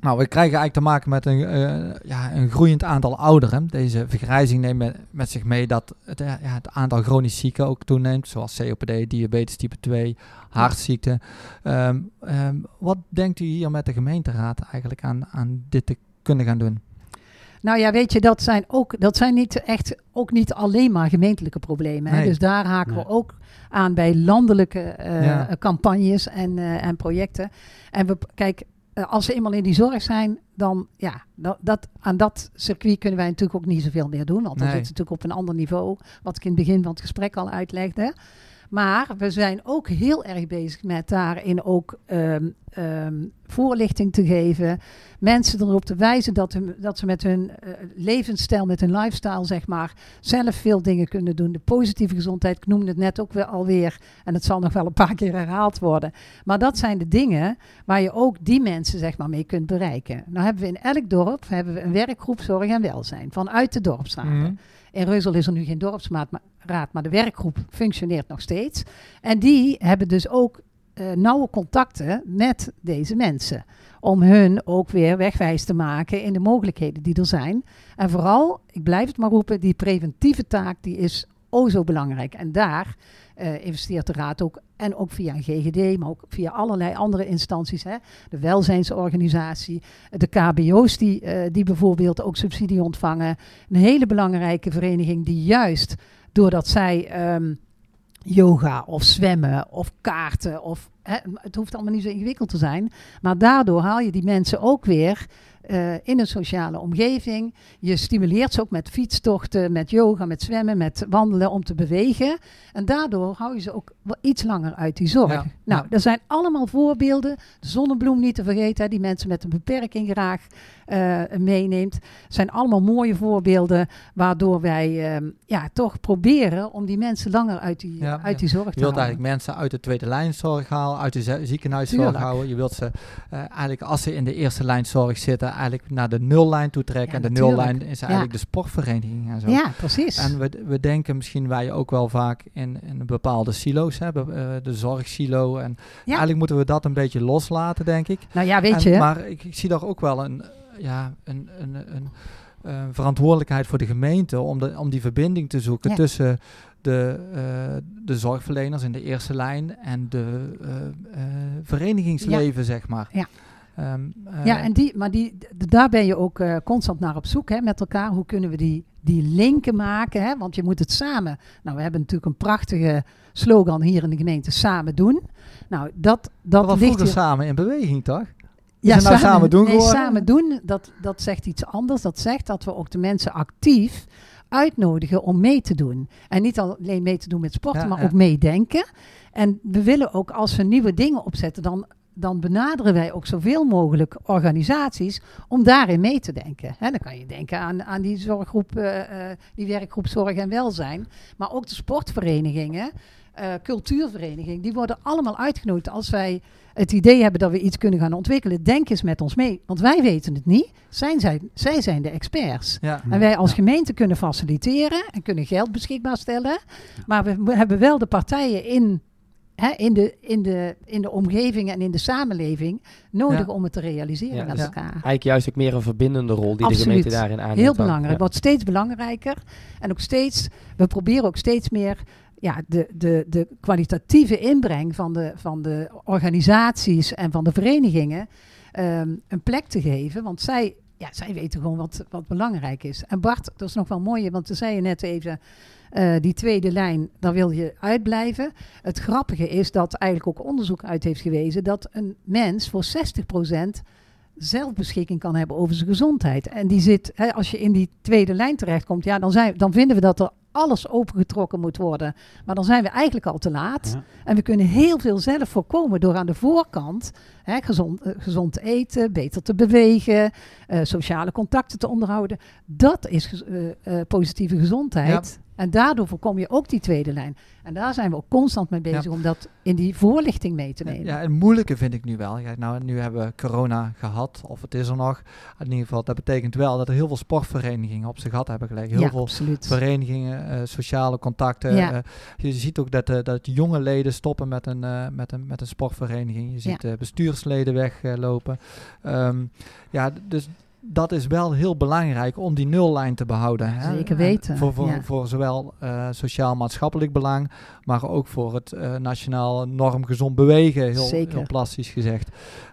nou, we krijgen eigenlijk te maken met een, eh, ja, een groeiend aantal ouderen. Deze vergrijzing neemt met, met zich mee dat het, ja, het aantal chronisch zieken ook toeneemt, zoals COPD, diabetes type 2, hartziekten. Ehm, ehm, wat denkt u hier met de gemeenteraad eigenlijk aan, aan dit te kunnen gaan doen? Nou ja, weet je, dat zijn ook dat zijn niet echt ook niet alleen maar gemeentelijke problemen. Hè? Nee. Dus daar haken Nee. we ook aan bij landelijke eh, Ja. campagnes en, eh, en projecten. En we kijk, eh, als ze eenmaal in die zorg zijn, dan ja, dat, dat, aan dat circuit kunnen wij natuurlijk ook niet zoveel meer doen. Want dan Nee. zit het natuurlijk op een ander niveau, wat ik in het begin van het gesprek al uitlegde. Maar we zijn ook heel erg bezig met daarin ook ehm, ehm, voorlichting te geven. Mensen erop te wijzen dat, hun, dat ze met hun eh, levensstijl, met hun lifestyle, zeg maar, zelf veel dingen kunnen doen. De positieve gezondheid, ik noemde het net ook weer alweer. En het zal nog wel een paar keer herhaald worden. Maar dat zijn de dingen waar je ook die mensen, zeg maar, mee kunt bereiken. Nou hebben we in elk dorp hebben we een werkgroep zorg en welzijn vanuit de dorpsraden. Mhm. In Reuzel is er nu geen dorpsraad, maar, de werkgroep functioneert nog steeds. En die hebben dus ook eh, nauwe contacten met deze mensen. Om hun ook weer wegwijs te maken in de mogelijkheden die er zijn. En vooral, ik blijf het maar roepen, die preventieve taak die is o zo belangrijk. En daar eh, investeert de Raad ook, en ook via een GGD, maar ook via allerlei andere instanties. Hè, de welzijnsorganisatie, de KBO's die, eh, die bijvoorbeeld ook subsidie ontvangen. Een hele belangrijke vereniging die juist doordat zij ehm, yoga of zwemmen of kaarten of hè, het hoeft allemaal niet zo ingewikkeld te zijn, maar daardoor haal je die mensen ook weer eh, in een sociale omgeving. Je stimuleert ze ook met fietstochten, met yoga, met zwemmen, met wandelen om te bewegen. En daardoor hou je ze ook wel iets langer uit die zorg. Ja, Nou, er zijn allemaal voorbeelden. De zonnebloem niet te vergeten, die mensen met een beperking graag eh, meeneemt. Het zijn allemaal mooie voorbeelden waardoor wij ehm, ja, toch proberen om die mensen langer uit die, Ja, uit die zorg te Je wilt halen. eigenlijk mensen uit de tweede lijnzorg halen, uit de zie- ziekenhuiszorg Tuurlijk. houden. Je wilt ze eh, eigenlijk als ze in de eerste lijnzorg zitten, eigenlijk naar de nullijn toe trekken. Ja, en de natuurlijk. nullijn is eigenlijk de sportvereniging en zo. Ja, precies. En we, we denken misschien wij ook wel vaak in, in bepaalde silo's hebben, eh, de zorgsilo. En eigenlijk moeten we dat een beetje loslaten, denk ik. nou ja, weet En- je. Maar ik, ik zie daar ook wel een, ja, een, een, een, eh, verantwoordelijkheid voor de gemeente om, de, om die verbinding te zoeken Ja. tussen de, eh, de zorgverleners in de eerste lijn en de eh, verenigingsleven, zeg maar. Ja. Ehm, eh, Ja, en die, maar die, daar ben je ook constant naar op zoek hè, met elkaar. Hoe kunnen we die, die linken maken? Hè? Want je moet het samen. Nou, we hebben natuurlijk een prachtige slogan hier in de gemeente: samen doen. Nou, dat, dat dat ligt hier. samen in beweging, toch? Het nou samen doen nee, samen doen, dat, dat zegt iets anders. Dat zegt dat we ook de mensen actief uitnodigen om mee te doen. En niet alleen mee te doen met sporten, Ja, maar ja. ook meedenken. En we willen ook als we nieuwe dingen opzetten, dan, dan benaderen wij ook zoveel mogelijk organisaties om daarin mee te denken. Hè, dan kan je denken aan, aan die zorggroep, eh, eh, die werkgroep Zorg en Welzijn, maar ook de sportverenigingen. eh, cultuurverenigingen, die worden allemaal uitgenodigd als wij het idee hebben dat we iets kunnen gaan ontwikkelen. Denk eens met ons mee, want wij weten het niet. Zijn zij, zij zijn de experts. Ja. En wij als gemeente kunnen faciliteren en kunnen geld beschikbaar stellen. Maar we hebben wel de partijen in, hè, in, de, in, de, in de omgeving en in de samenleving nodig Ja. om het te realiseren Ja, met elkaar. Eigenlijk juist ook meer een verbindende rol die Absoluut. de gemeente daarin aanneemt. Heel belangrijk. Wordt steeds belangrijker. En ook steeds, we proberen ook steeds meer ja, de, de, de kwalitatieve inbreng van de, van de organisaties en van de verenigingen ehm, een plek te geven. Want zij, ja, zij weten gewoon wat, wat belangrijk is. En Bart, dat is nog wel mooi, want toen zei je net even. eh, die tweede lijn, daar wil je uitblijven. Het grappige is dat eigenlijk ook onderzoek uit heeft gewezen dat een mens voor 60% zelfbeschikking kan hebben over zijn gezondheid. En die zit, hè, als je in die tweede lijn terechtkomt, ja, dan, zijn, dan vinden we dat er alles opengetrokken moet worden. Maar dan zijn we eigenlijk al te laat. Ja. En we kunnen heel veel zelf voorkomen door aan de voorkant hè, gezond, eh, gezond te eten, beter te bewegen, eh, sociale contacten te onderhouden. Dat is eh, positieve gezondheid. En daardoor voorkom je ook die tweede lijn. En daar zijn we ook constant mee bezig Ja. om dat in die voorlichting mee te nemen. Ja, het moeilijke vind ik nu wel. Kijk, nou, nu hebben we corona gehad, of het is er nog. In ieder geval, dat betekent wel dat er heel veel sportverenigingen op zijn gat hebben gelegd. Heel Ja, veel absoluut. verenigingen, sociale contacten. Ja. eh, je ziet ook dat, eh, dat jonge leden stoppen met een, eh, met een, met een sportvereniging. Je ziet eh, bestuursleden weglopen. Ehm, ja, dus dat is wel heel belangrijk om die nullijn te behouden. Hè? Zeker En weten, Voor, voor, ja. voor zowel eh, sociaal-maatschappelijk belang, maar ook voor het eh, nationaal norm gezond bewegen, heel, Zeker. heel plastisch gezegd.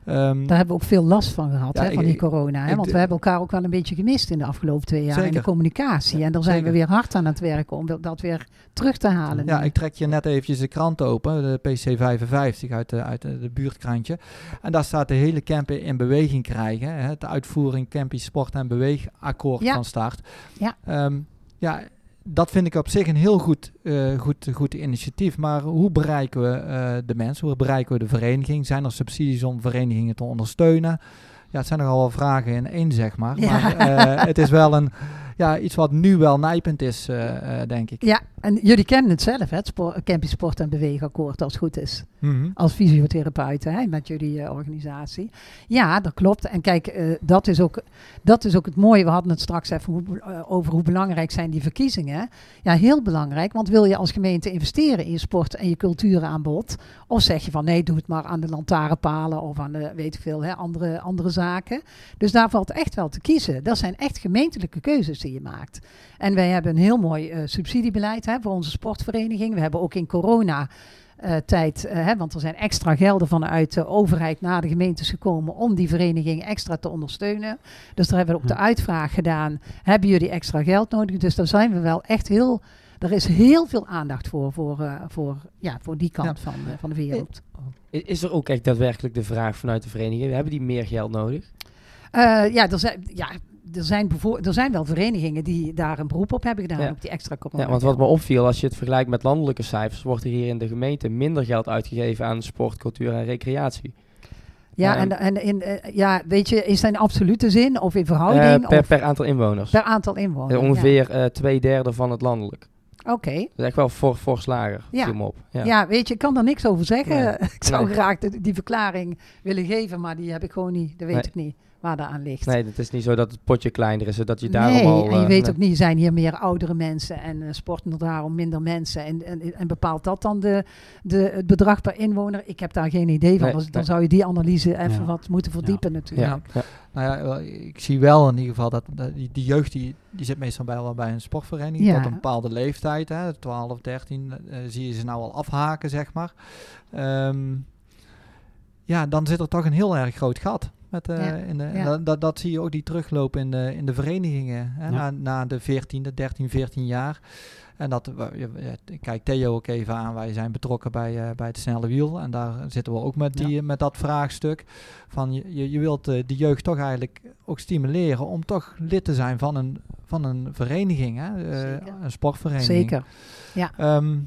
Ehm, Daar hebben we ook veel last van gehad, Ja, hè, van ik- die corona. Hè? Want we hebben elkaar ook wel een beetje gemist in de afgelopen twee jaar in de communicatie. En daar zijn Zeker. we weer hard aan het werken om dat weer terug te halen. Ja, nu. ik trek je net eventjes de krant open, de PC 55 uit de, uit de, de buurtkrantje. En daar staat de hele camping in beweging krijgen. Hè, de uitvoering sport en beweegakkoord Ja. van start. Ja. Ehm, ja, dat vind ik op zich een heel goed, eh, goed, goed initiatief. Maar hoe bereiken we eh, de mensen? Hoe bereiken we de vereniging? Zijn er subsidies om verenigingen te ondersteunen? Ja, het zijn nogal wel vragen in één, zeg maar. Ja. Maar eh, het is wel een, ja, iets wat nu wel nijpend is, eh, eh, denk ik. Ja, en jullie kennen het zelf, hè, het spor- Camping Sport en Beweegakkoord, als het goed is. Mhm. Als fysiotherapeuten hè, met jullie eh, organisatie. Ja, dat klopt. En kijk, dat, is ook, dat is ook het mooie. We hadden het straks even hoe, over hoe belangrijk zijn die verkiezingen. Ja, heel belangrijk. Want wil je als gemeente investeren in je sport en je cultuuraanbod? Of zeg je van nee, doe het maar aan de lantaarnpalen of aan de, weet ik veel, hè, andere, andere zaken. Dus daar valt echt wel te kiezen. Dat zijn echt gemeentelijke keuzes die je maakt. En wij hebben een heel mooi eh, subsidiebeleid hè, voor onze sportvereniging. We hebben ook in corona eh, tijd, eh, hè, want er zijn extra gelden vanuit de overheid naar de gemeentes gekomen om die vereniging extra te ondersteunen. Dus daar hebben we ook de Ja. uitvraag gedaan. Hebben jullie extra geld nodig? Dus daar zijn we wel echt heel. Er is heel veel aandacht voor, voor, voor, ja, voor die kant van, van de wereld. Is er ook echt daadwerkelijk de vraag vanuit de vereniging? Hebben die meer geld nodig? Ja, er zijn, ja er, zijn er zijn wel verenigingen die daar een beroep op hebben gedaan, Ja. op die extra corona. Ja, want wat me opviel, als je het vergelijkt met landelijke cijfers, wordt er hier in de gemeente minder geld uitgegeven aan sport, cultuur en recreatie. Ja, en, en in, eh, ja, weet je, is dat in absolute zin of in Eh, verhouding? per, of per aantal inwoners. per aantal inwoners? Eh, ongeveer eh, twee derde van het landelijk. Oké. Dat is echt wel for, fors lager, Ja. viel me op. Ja. Ja. weet je, ik kan daar niks over zeggen. Nee. [LAUGHS] ik zou Nee. graag de- die verklaring willen geven, maar die heb ik gewoon niet. Dat weet Nee. ik niet waar dat aan ligt. Nee, het is niet zo dat het potje kleiner is, zodat je daarom nee, al... en je eh, weet nee. ook niet, zijn hier meer oudere mensen en eh, sporten er daarom minder mensen. En, en, en bepaalt dat dan de, de, het bedrag per inwoner? Ik heb daar geen idee van. Nee, Dus dan nee. zou je die analyse even Ja. wat moeten verdiepen natuurlijk. Ja, ja. Nou ja, ik zie wel in ieder geval dat, dat die, die jeugd die, die zit meestal bij, wel bij een sportvereniging Ja. tot een bepaalde leeftijd, hè, 12, 13, eh, zie je ze nou al afhaken, zeg maar. Ehm, ja, dan zit er toch een heel erg groot gat. Met, eh, Ja. in de, Ja. dat, dat, dat zie je ook die teruglopen in de, in de verenigingen. Hè, Ja. na, na de 14, de 13, 14 jaar. En dat, je- kijk Theo ook even aan, wij zijn betrokken bij, eh, bij het snelle wiel. En daar zitten we ook met, die, met dat vraagstuk. Van je, je, je wilt eh, de jeugd toch eigenlijk ook stimuleren om toch lid te zijn van een, van een vereniging, hè? eh, een sportvereniging. Zeker. Ehm,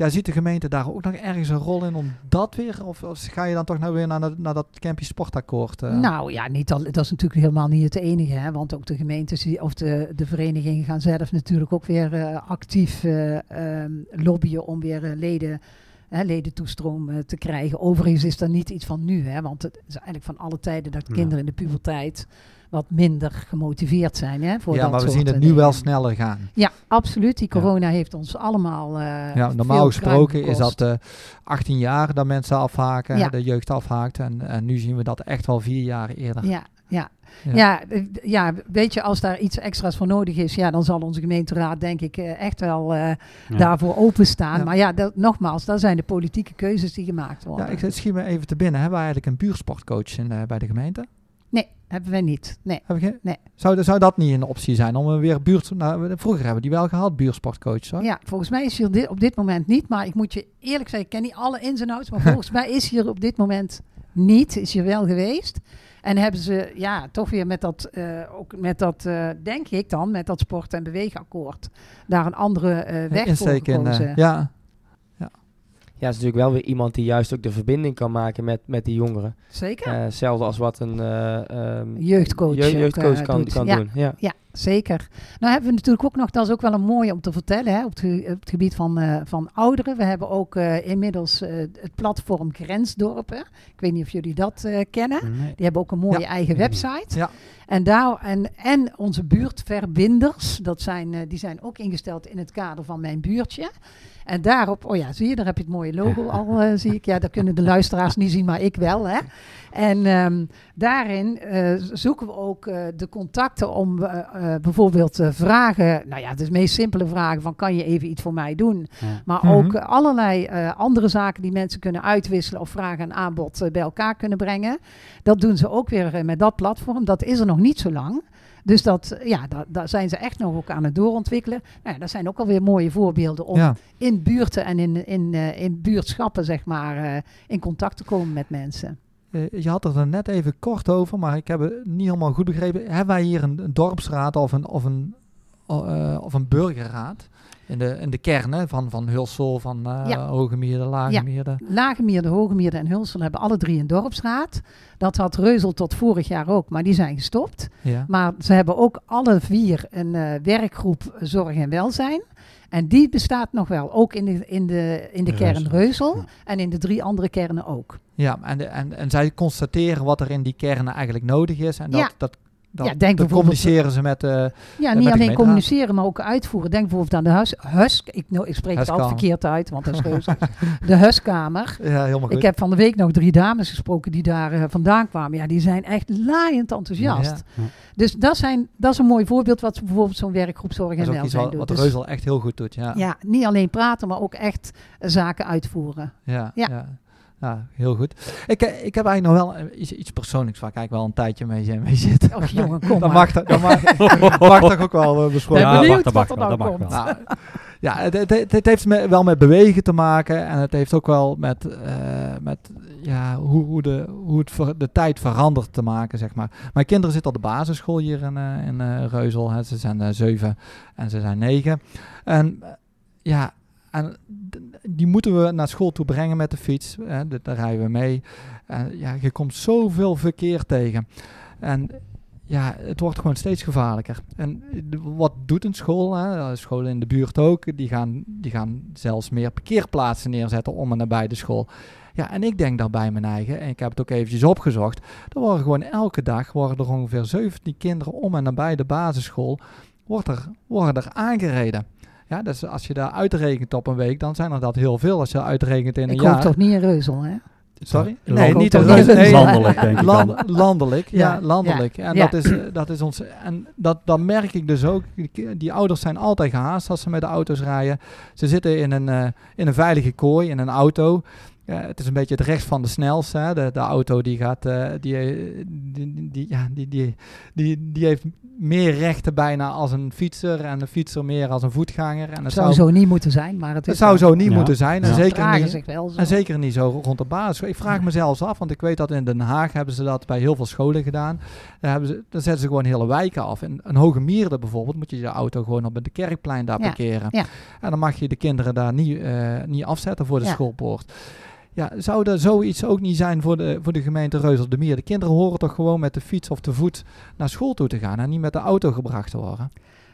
ja, ziet de gemeente daar ook nog ergens een rol in om dat weer, of, of ga je dan toch nou weer naar, dat- naar dat Campy Sportakkoord? eh? Nou ja, niet al, dat is natuurlijk helemaal niet het enige. Hè, want ook de gemeentes of de, de verenigingen gaan zelf natuurlijk ook weer eh, actief eh, ehm, lobbyen om weer leden, hè, ledentoestroom te krijgen. Overigens is dat niet iets van nu. Hè, want het is eigenlijk van alle tijden dat Ja. kinderen in de puberteit wat minder gemotiveerd zijn. Hè, voor ja, dat maar we zien het eh, nu wel sneller gaan. Ja, absoluut. Die Ja. corona heeft ons allemaal. eh, Ja, normaal veel gesproken is dat gekost. eh 18 jaar dat mensen afhaken, Ja. de jeugd afhaakt. En, en nu zien we dat echt wel vier jaar eerder. Ja, ja. Ja. Ja. weet je, als daar iets extra's voor nodig is, ja, dan zal onze gemeenteraad denk ik eh, echt wel eh, Ja. daarvoor openstaan. Ja. Maar ja, dat, nogmaals, dat zijn de politieke keuzes die gemaakt worden. Ja, ik schiet me even te binnen. Hebben we eigenlijk een buurtsportcoach in, eh, bij de gemeente? Hebben wij niet. Nee. Heb Nee. Zou, zou dat niet een optie zijn om weer buurt... Nou, vroeger hebben we die wel gehad, buurtsportcoach. Hoor. Ja, volgens mij is hier dit, op dit moment niet. Maar ik moet je eerlijk zeggen, ik ken niet alle ins en outs. Maar [LAUGHS] volgens mij is hier op dit moment niet. Is hier wel geweest. En hebben ze ja, toch weer met dat, eh, ook met dat eh, denk ik dan, met dat sport- en beweegakkoord, daar een andere eh, weg voor in, eh, gekozen. ja, Ja, is natuurlijk wel weer iemand die juist ook de verbinding kan maken met, met die jongeren. Zeker. Eh, hetzelfde als wat een eh, ehm, Jeugdcoach je- ook, jeugdcoach eh, kan, doet. kan Ja. doen. Ja. Ja, zeker. Nou hebben we natuurlijk ook nog, dat is ook wel een mooie om te vertellen, hè, op, het, ge- op het gebied van, eh, van ouderen. We hebben ook eh, inmiddels eh, het platform Grensdorpen. Ik weet niet of jullie dat eh, kennen. Nee. Die hebben ook een mooie Ja. eigen website. Ja. En, daar, en, en onze buurtverbinders, dat zijn, eh, die zijn ook ingesteld in het kader van mijn buurtje. En daarop, oh ja, zie je, daar heb je het mooie logo [LAUGHS] al, eh, zie ik. Ja, dat kunnen de luisteraars niet zien, maar ik wel. Hè. En ehm, daarin eh, zoeken we ook eh, de contacten om bijvoorbeeld eh, vragen, nou ja, de meest simpele vragen van kan je even iets voor mij doen? Ja. Maar Mhm. ook allerlei eh, andere zaken die mensen kunnen uitwisselen of vragen en aanbod bij elkaar kunnen brengen. Dat doen ze ook weer met dat platform. Dat is er nog niet zo lang. Dus dat, ja, da- daar zijn ze echt nog ook aan het doorontwikkelen. Nou, ja, dat zijn ook alweer mooie voorbeelden om Ja. in buurten en in, in, eh, in buurtschappen, zeg maar, eh, in contact te komen met mensen. Eh, je had het er net even kort over, maar ik heb het niet helemaal goed begrepen. Hebben wij hier een, dorpsraad of een, of een, of een burgerraad? In de, in de kern hè, van, van Hulsel, van eh Ja. Hogemeerde, Lagemeerde. Lagemeerde, Hogemeerde en Hulsel hebben alle drie een dorpsraad. Dat had Reuzel tot vorig jaar ook, maar die zijn gestopt. Ja. Maar ze hebben ook alle vier een eh, werkgroep zorg en welzijn. En die bestaat nog wel, ook in de, in de, in de kern Reuzel, Reuzel. ja. En in de drie andere kernen ook. Ja, en, de- en, en zij constateren wat er in die kernen eigenlijk nodig is. En dat, Ja. dat, dat, Ja, denk bijvoorbeeld- communiceren ze met... eh Ja, met niet alleen communiceren, maar ook uitvoeren. Denk bijvoorbeeld aan de huis, husk. Ik, nou, ik spreek het altijd Huiskamer. verkeerd uit, want dat is [LAUGHS] Reuzel. de huiskamer. ja, helemaal goed. Ik heb van de week nog drie dames gesproken die daar eh, vandaan kwamen. Ja, die zijn echt laaiend enthousiast. Ja. Ja. Dus dat, zijn, dat is een mooi voorbeeld wat bijvoorbeeld zo'n werkgroep zorg en welzijn wat, doet. wat Dus, Reuzel echt heel goed doet. Ja, ja, niet alleen praten, maar ook echt zaken uitvoeren. ja, Ja. Ja. Heel goed. Ik, eh, ik heb eigenlijk nog wel eh, iets, iets persoonlijks waar ik eigenlijk wel een tijdje mee, mee zit. Och jongen, kom dat maar. mag, dat mag, [LAUGHS] mag toch ook wel eh, besproken ben Ja, benieuwd dat wat er nou komt. Nou, ja, het, het, heeft me wel met bewegen te maken en het heeft ook wel met, eh, met ja, hoe, hoe, de, hoe het ver- de tijd verandert te maken, zeg maar. Mijn kinderen zitten op de basisschool hier in, eh, in eh, Reuzel. Hè. Ze zijn eh, zeven en ze zijn negen. En eh, ja, en die moeten we naar school toe brengen met de fiets. Hè. Daar rijden we mee. En ja, je komt zoveel verkeer tegen. En ja, het wordt gewoon steeds gevaarlijker. En wat doet een school? Hè? Scholen in de buurt ook. Die gaan, die gaan zelfs meer parkeerplaatsen neerzetten om en nabij de school. Ja, en ik denk daar bij mijn eigen, en ik heb het ook eventjes opgezocht. Er worden gewoon elke dag worden er ongeveer 17 kinderen om en nabij de basisschool er, worden er aangereden. Ja, dus als je daar uitrekent op een week, dan zijn er dat heel veel. Als je uitrekent in een Ik jaar. hoop toch niet in Reuzel, hè? Sorry? Nee, niet in Reuzel. Nee, Landelijk, denk ik dan. Land- landelijk, ja, Ja, landelijk. En ja. dat is, dat is ons. En dat, dat merk ik dus ook. Die, ouders zijn altijd gehaast als ze met de auto's rijden. Ze zitten in een, eh, in een veilige kooi, in een auto. Ja, het is een beetje het rechts van de snelste. Hè. De, de auto die gaat, die, eh, die, die, die- ja, die, die, die, die heeft meer rechten bijna als een fietser en een fietser meer als een voetganger. En Het het zou zou, zo niet moeten zijn, maar het het zou zo niet Ja. moeten zijn. En Ja. zeker niet, zich wel zo. en zeker niet zo rond de basis. Ik vraag me zelfs af, want ik weet dat in Den Haag hebben ze dat bij heel veel scholen gedaan. Daar, hebben ze, daar zetten ze gewoon hele wijken af. In een Hoge Mierde bijvoorbeeld moet je je auto gewoon op de kerkplein daar Ja, parkeren. ja. En dan mag je de kinderen daar niet, eh, niet afzetten voor de Ja. schoolpoort. Ja, zou er zoiets ook niet zijn voor de, voor de gemeente Reuzel de Mier? De kinderen horen toch gewoon met de fiets of te voet naar school toe te gaan en niet met de auto gebracht te worden?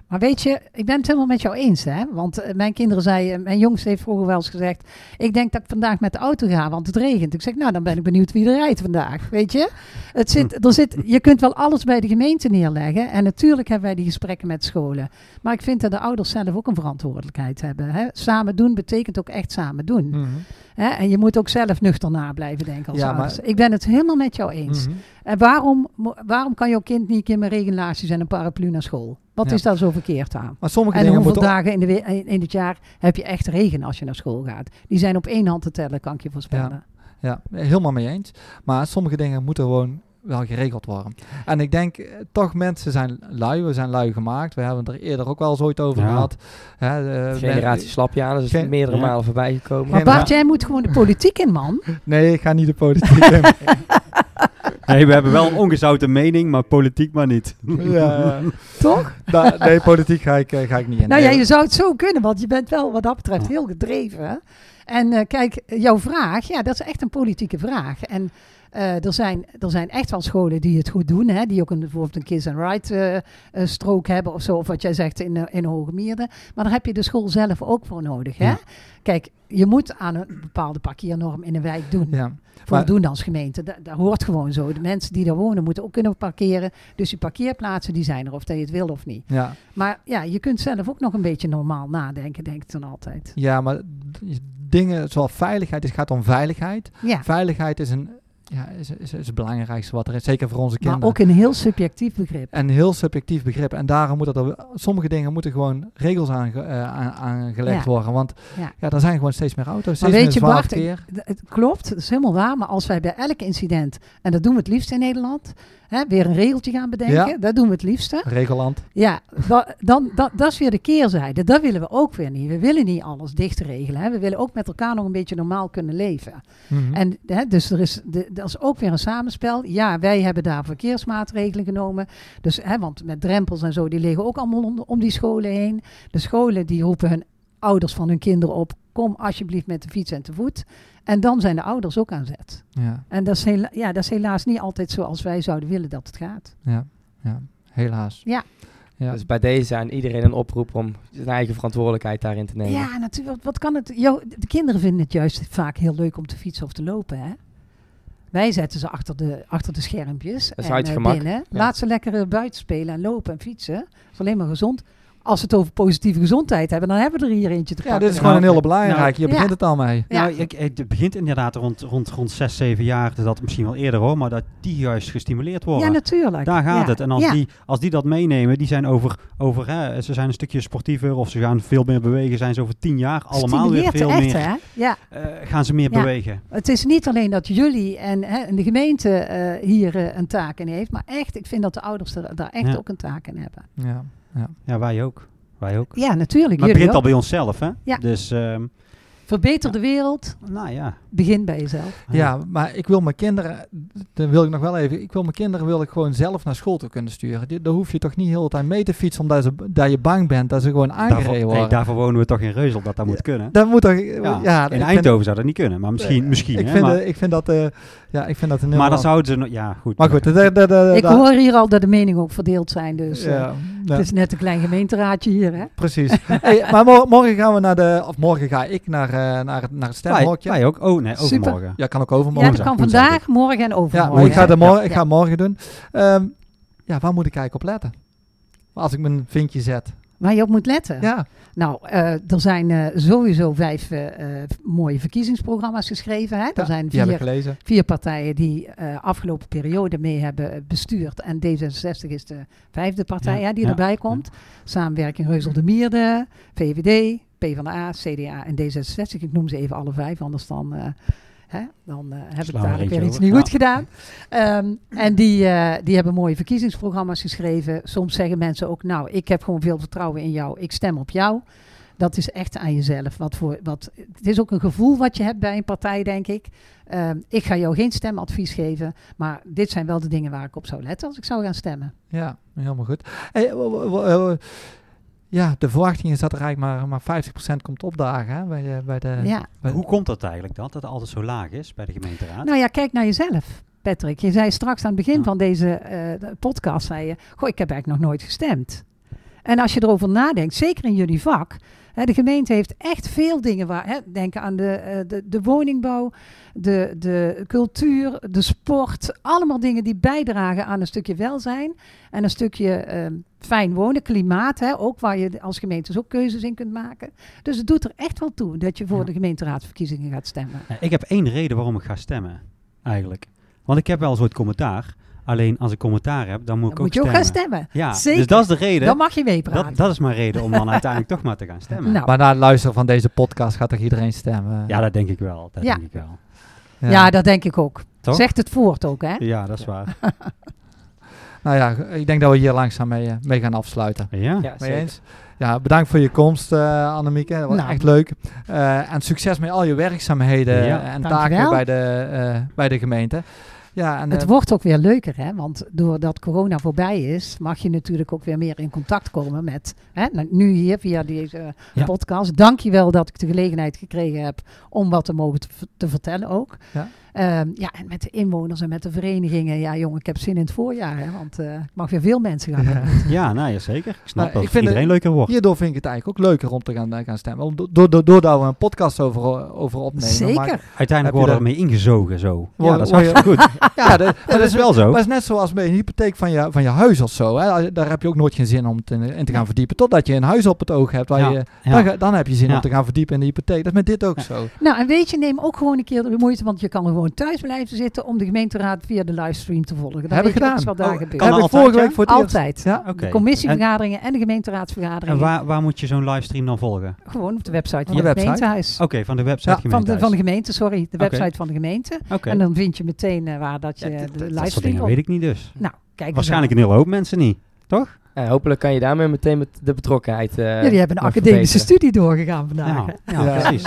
Maar weet je, ik ben het helemaal met jou eens, hè? Want eh, mijn kinderen zeiden, mijn jongste heeft vroeger wel eens gezegd, ik denk dat ik vandaag met de auto ga, want het regent. Ik zeg, nou, dan ben ik benieuwd wie er rijdt vandaag, weet je? Het zit, er zit, je kunt wel alles bij de gemeente neerleggen en natuurlijk hebben wij die gesprekken met scholen. Maar ik vind dat de ouders zelf ook een verantwoordelijkheid hebben. Hè? Samen doen betekent ook echt samen doen. Mhm. Hè? En je moet ook zelf nuchter na blijven denken als Ja, maar-. Ik ben het helemaal met jou eens. Mhm. En waarom, waarom kan jouw kind niet een keer met regenlaarsjes en een paraplu naar school? Wat Ja. is daar zo verkeerd aan? Maar sommige En dingen hoeveel dagen in, de, in in het jaar heb je echt regen als je naar school gaat? Die zijn op één hand te tellen, kan ik je voorspellen. Ja, helemaal mee eens. Maar sommige dingen moeten gewoon wel geregeld worden. En ik denk eh, toch, mensen zijn lui. We zijn lui gemaakt. We hebben het er eerder ook wel eens ooit over Ja. gehad. Hè, eh, Generatie dat is Gen- meerdere Ja. malen voorbij gekomen. Maar Bart, jij moet gewoon de politiek in, man. [LAUGHS] Nee, ik ga niet de politiek in. [LAUGHS] Nee, we hebben wel een ongezouten mening, maar politiek maar niet. ja, [LAUGHS] Toch? da- nee, politiek ga ik, eh, ga ik niet in. Nou ja, je zou het zo kunnen, want je bent wel wat dat betreft heel gedreven. En eh, kijk, jouw vraag, ja, dat is echt een politieke vraag. En eh, er, zijn, er zijn echt wel scholen die het goed doen, hè, die ook een, bijvoorbeeld een kiss and ride eh, strook hebben of zo, of wat jij zegt in, eh, in Hoge Mierde. Maar daar heb je de school zelf ook voor nodig. Hè? Ja. Kijk, je moet aan een bepaalde parkeernorm in een wijk doen. Ja. Voldoen als gemeente. Dat, dat hoort gewoon zo. De mensen die daar wonen moeten ook kunnen parkeren. Dus die parkeerplaatsen die zijn er, of dat je het wil of niet. Ja. Maar ja, je kunt zelf ook nog een beetje normaal nadenken, denk ik dan altijd. ja, maar dingen zoals veiligheid, het gaat om veiligheid. Ja, Veiligheid is, een, ja, is, is, is het belangrijkste wat er is, zeker voor onze kinderen. maar ook een heel subjectief begrip. Een heel subjectief begrip. En daarom moeten er sommige dingen moeten gewoon regels aange, aan, aangelegd Ja. worden. Want Ja. ja. er zijn gewoon steeds meer auto's. Maar Steeds weet meer je, Bart. D- Het klopt, dat is helemaal waar. Maar als wij bij elk incident, en dat doen we het liefst in Nederland, hè, weer een regeltje gaan bedenken, Ja. dat doen we het liefste. Regeland. Ja, da- dan, da- dat is weer de keerzijde. Dat willen we ook weer niet. We willen niet alles dicht regelen. Hè. We willen ook met elkaar nog een beetje normaal kunnen leven. Mhm. En hè, dus er is, de, dat is ook weer een samenspel. Ja, wij hebben daar verkeersmaatregelen genomen. Dus, hè, want met drempels en zo, die liggen ook allemaal om, om die scholen heen. De scholen die roepen hun ouders van hun kinderen op. Kom alsjeblieft met de fiets en te voet. En dan zijn de ouders ook aan zet. ja, En dat is, hela- ja, dat is helaas niet altijd zoals wij zouden willen dat het gaat. ja, ja, helaas. Ja. Ja. Dus bij deze aan iedereen een oproep om zijn eigen verantwoordelijkheid daarin te nemen. Ja, natuurlijk. Wat kan het? Jo, de kinderen vinden het juist vaak heel leuk om te fietsen of te lopen. Hè? Wij zetten ze achter de, achter de schermpjes. Dat is en eh, binnen. Ja. Laat ze lekker eh, buiten spelen en lopen en fietsen. Dat is alleen maar gezond. Als we het over positieve gezondheid hebben, dan hebben we er hier eentje te ja, pakken. dit is gewoon een hele belangrijke. nou, Hier ja. begint het al mee. Ja. Nou, ik, het begint inderdaad rond, rond, rond 6, 7 jaar, dat misschien wel eerder hoor, maar dat die juist gestimuleerd worden. Ja, natuurlijk. Daar gaat Ja, het. En als, ja. die, als die dat meenemen, die zijn over, over hè, ze zijn een stukje sportiever of ze gaan veel meer bewegen, zijn ze over 10 jaar allemaal weer veel echt, meer, Hè? Ja, eh, gaan ze meer Ja. bewegen. het is niet alleen dat jullie en, hè, en de gemeente eh, hier eh, een taak in heeft, maar echt, ik vind dat de ouders er, daar echt Ja. ook een taak in hebben. Ja. Ja, wij ook. Wij ook. Ja, natuurlijk. Maar het begint al bij onszelf, hè? Ja. Dus, ehm, Verbeter de wereld, nou ja. begin bij jezelf. Ja, maar ik wil mijn kinderen, dan wil ik nog wel even, ik wil mijn kinderen wil ik gewoon zelf naar school toe kunnen sturen. Daar hoef je toch niet heel de tijd mee te fietsen omdat ze, dat je bang bent dat ze gewoon aangereden Daarvoor, worden. hey, daarvoor wonen we toch in Reuzel, dat dat moet kunnen. dat moet toch, Ja, ja, in vind- Eindhoven zou dat niet kunnen, maar misschien. eh, misschien ik, hè, vind, maar, eh, ik vind dat, eh, ja, ik vind dat een heel maar dan zouden ze... nog- Ja, goed. Maar goed, de, de, de, de- Ik hoor hier al dat de meningen ook verdeeld zijn, dus eh, ja, ja, het is net een klein gemeenteraadje hier, hè? precies. [LAUGHS] hey, maar mor- morgen gaan we naar de, of morgen ga ik naar, eh, naar, het- naar het stemhokje. wij ook. Oh, nee, Super. overmorgen. Ja, kan ook Ja, overmorgen. dat Woensdag, kan woensdag vandaag, morgen en Ja, overmorgen. maar ik ga, de morgen, ik Ja. ga morgen doen. Ehm, ja, waar moet ik eigenlijk op letten? Als ik mijn vinkje zet. Waar je op moet letten. Ja, Nou, eh, er zijn eh, sowieso vijf eh, eh, mooie verkiezingsprogramma's geschreven. Hè? Er ja, zijn vier, vier partijen die eh afgelopen periode mee hebben eh, bestuurd. En D66 is de vijfde partij Ja, hè, die ja, erbij komt. Samenwerking Reuzel de Mierde, VVD, PvdA, CDA en D66. Ik noem ze even alle vijf, anders dan, eh, hè, dan eh, heb ik Slaan eentje weer iets niet Ja. goed gedaan. Ehm, en die, eh, die hebben mooie verkiezingsprogramma's geschreven. Soms zeggen mensen ook, nou, ik heb gewoon veel vertrouwen in jou, ik stem op jou. Dat is echt aan jezelf. Wat voor, wat, het is ook een gevoel wat je hebt bij een partij, denk ik. Ehm, ik ga jou geen stemadvies geven, maar dit zijn wel de dingen waar ik op zou letten als ik zou gaan stemmen. Ja, helemaal goed. Hey, ja, de verwachting is dat er eigenlijk maar, maar 50% komt opdagen hè, bij, de- bij de... ja. bij- Hoe komt dat eigenlijk dat het altijd zo laag is bij de gemeenteraad? Nou ja, kijk naar jezelf, Patrick. Je zei straks aan het begin Ja. van deze eh, podcast, zei je, goh, ik heb eigenlijk nog nooit gestemd. En als je erover nadenkt, zeker in jullie vak, hè, de gemeente heeft echt veel dingen waar, hè, denken aan de, eh, de, de woningbouw, de, de cultuur, de sport, allemaal dingen die bijdragen aan een stukje welzijn en een stukje eh, fijn wonen, klimaat, hè, ook waar je als gemeentes ook keuzes in kunt maken. Dus het doet er echt wel toe dat je voor Ja. de gemeenteraadsverkiezingen gaat stemmen. Ja, ik heb één reden waarom ik ga stemmen, eigenlijk. Want ik heb wel zo'n commentaar. Alleen als ik commentaar heb, dan moet ik ook moet je ook stemmen. gaan stemmen. Ja, Zeker. dus dat is de reden. Dan mag je meepraten. Dat, dat is mijn reden om dan uiteindelijk toch maar te gaan stemmen. [LAUGHS] Nou, Maar na het luisteren van deze podcast gaat toch iedereen stemmen? Ja, dat denk ik wel. Dat Ja. denk ik wel. ja. dat denk ik ook. Toch? Zegt het voort ook, hè? Ja, dat is waar. [LAUGHS] Nou ja, ik denk dat we hier langzaam mee, eh, mee gaan afsluiten. Ja. Ja, Mee eens? Ja, bedankt voor je komst, eh Annemieke. Dat was Nou. echt leuk. Eh, en succes met al je werkzaamheden Ja. en taken bij de, eh, bij de gemeente. Ja, en, Het eh, wordt ook weer leuker, hè? want doordat corona voorbij is, mag je natuurlijk ook weer meer in contact komen met, hè? nou, nu hier via deze Ja. podcast. Dank je wel dat ik de gelegenheid gekregen heb om wat te mogen te, vertellen ook. Ja. Ehm, ja, en met de inwoners en met de verenigingen. Ja, jongen, ik heb zin in het voorjaar, hè? want eh, ik mag weer veel mensen gaan ontmoeten. [LAUGHS] Ja, nou ja, zeker. Ik snap Nou, dat ik vind iedereen leuker wordt. hierdoor vind ik het eigenlijk ook leuker om te gaan, eh, gaan stemmen. Om- Door, door, doordat we een podcast over, over opnemen. Zeker. maar- Uiteindelijk worden we ermee ingezogen zo. Word- ja, dat is hartstikke goed. [LAUGHS] Ja, dat, dat is wel zo. Maar het is net zoals met een hypotheek van je, van je huis of zo. Hè. Daar heb je ook nooit geen zin om te, in te gaan verdiepen. Totdat je een huis op het oog hebt. Waar Ja, je, ja. dan, ga- dan heb je zin Ja. om te gaan verdiepen in de hypotheek. Dat is met dit ook Ja. zo. Nou, en weet je, neem ook gewoon een keer de moeite, want je kan gewoon thuis blijven zitten om de gemeenteraad via de livestream te volgen. Dan Heb weet ik gedaan. wat daar Oh, gebeurt. heb ik altijd, vorige ja? week voor het. Altijd. Ja. Oké. De commissievergaderingen en, de gemeenteraadsvergaderingen. En waar, waar moet je zo'n livestream dan volgen? Gewoon op de website van de het website? gemeentehuis. Oké, van de website Ja, van, de, van de gemeente, sorry. De website van de gemeente. Oké. En dan vind je meteen eh, waar dat je Ja, de dat- dat soort dingen weet ik niet dus. Nou, kijk Waarschijnlijk een hele hoop mensen niet. Toch? Eh, hopelijk kan je daarmee meteen met de betrokkenheid. eh, Jullie hebben een academische verbeteren. studie doorgegaan vandaag. Ja, hè? ja, Ja. precies.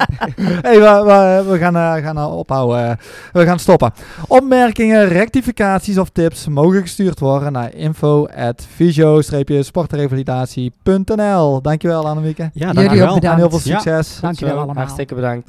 [LAUGHS] hey, we, we, we gaan, eh, gaan eh, ophouden. We gaan stoppen. Opmerkingen, rectificaties of tips mogen gestuurd worden naar info.visio-sportrevalidatie.nl Dankjewel Annemieke. Ja, Jullie dankjewel. ook bedankt. En heel veel Ja. succes. Dankjewel allemaal. Hartstikke bedankt.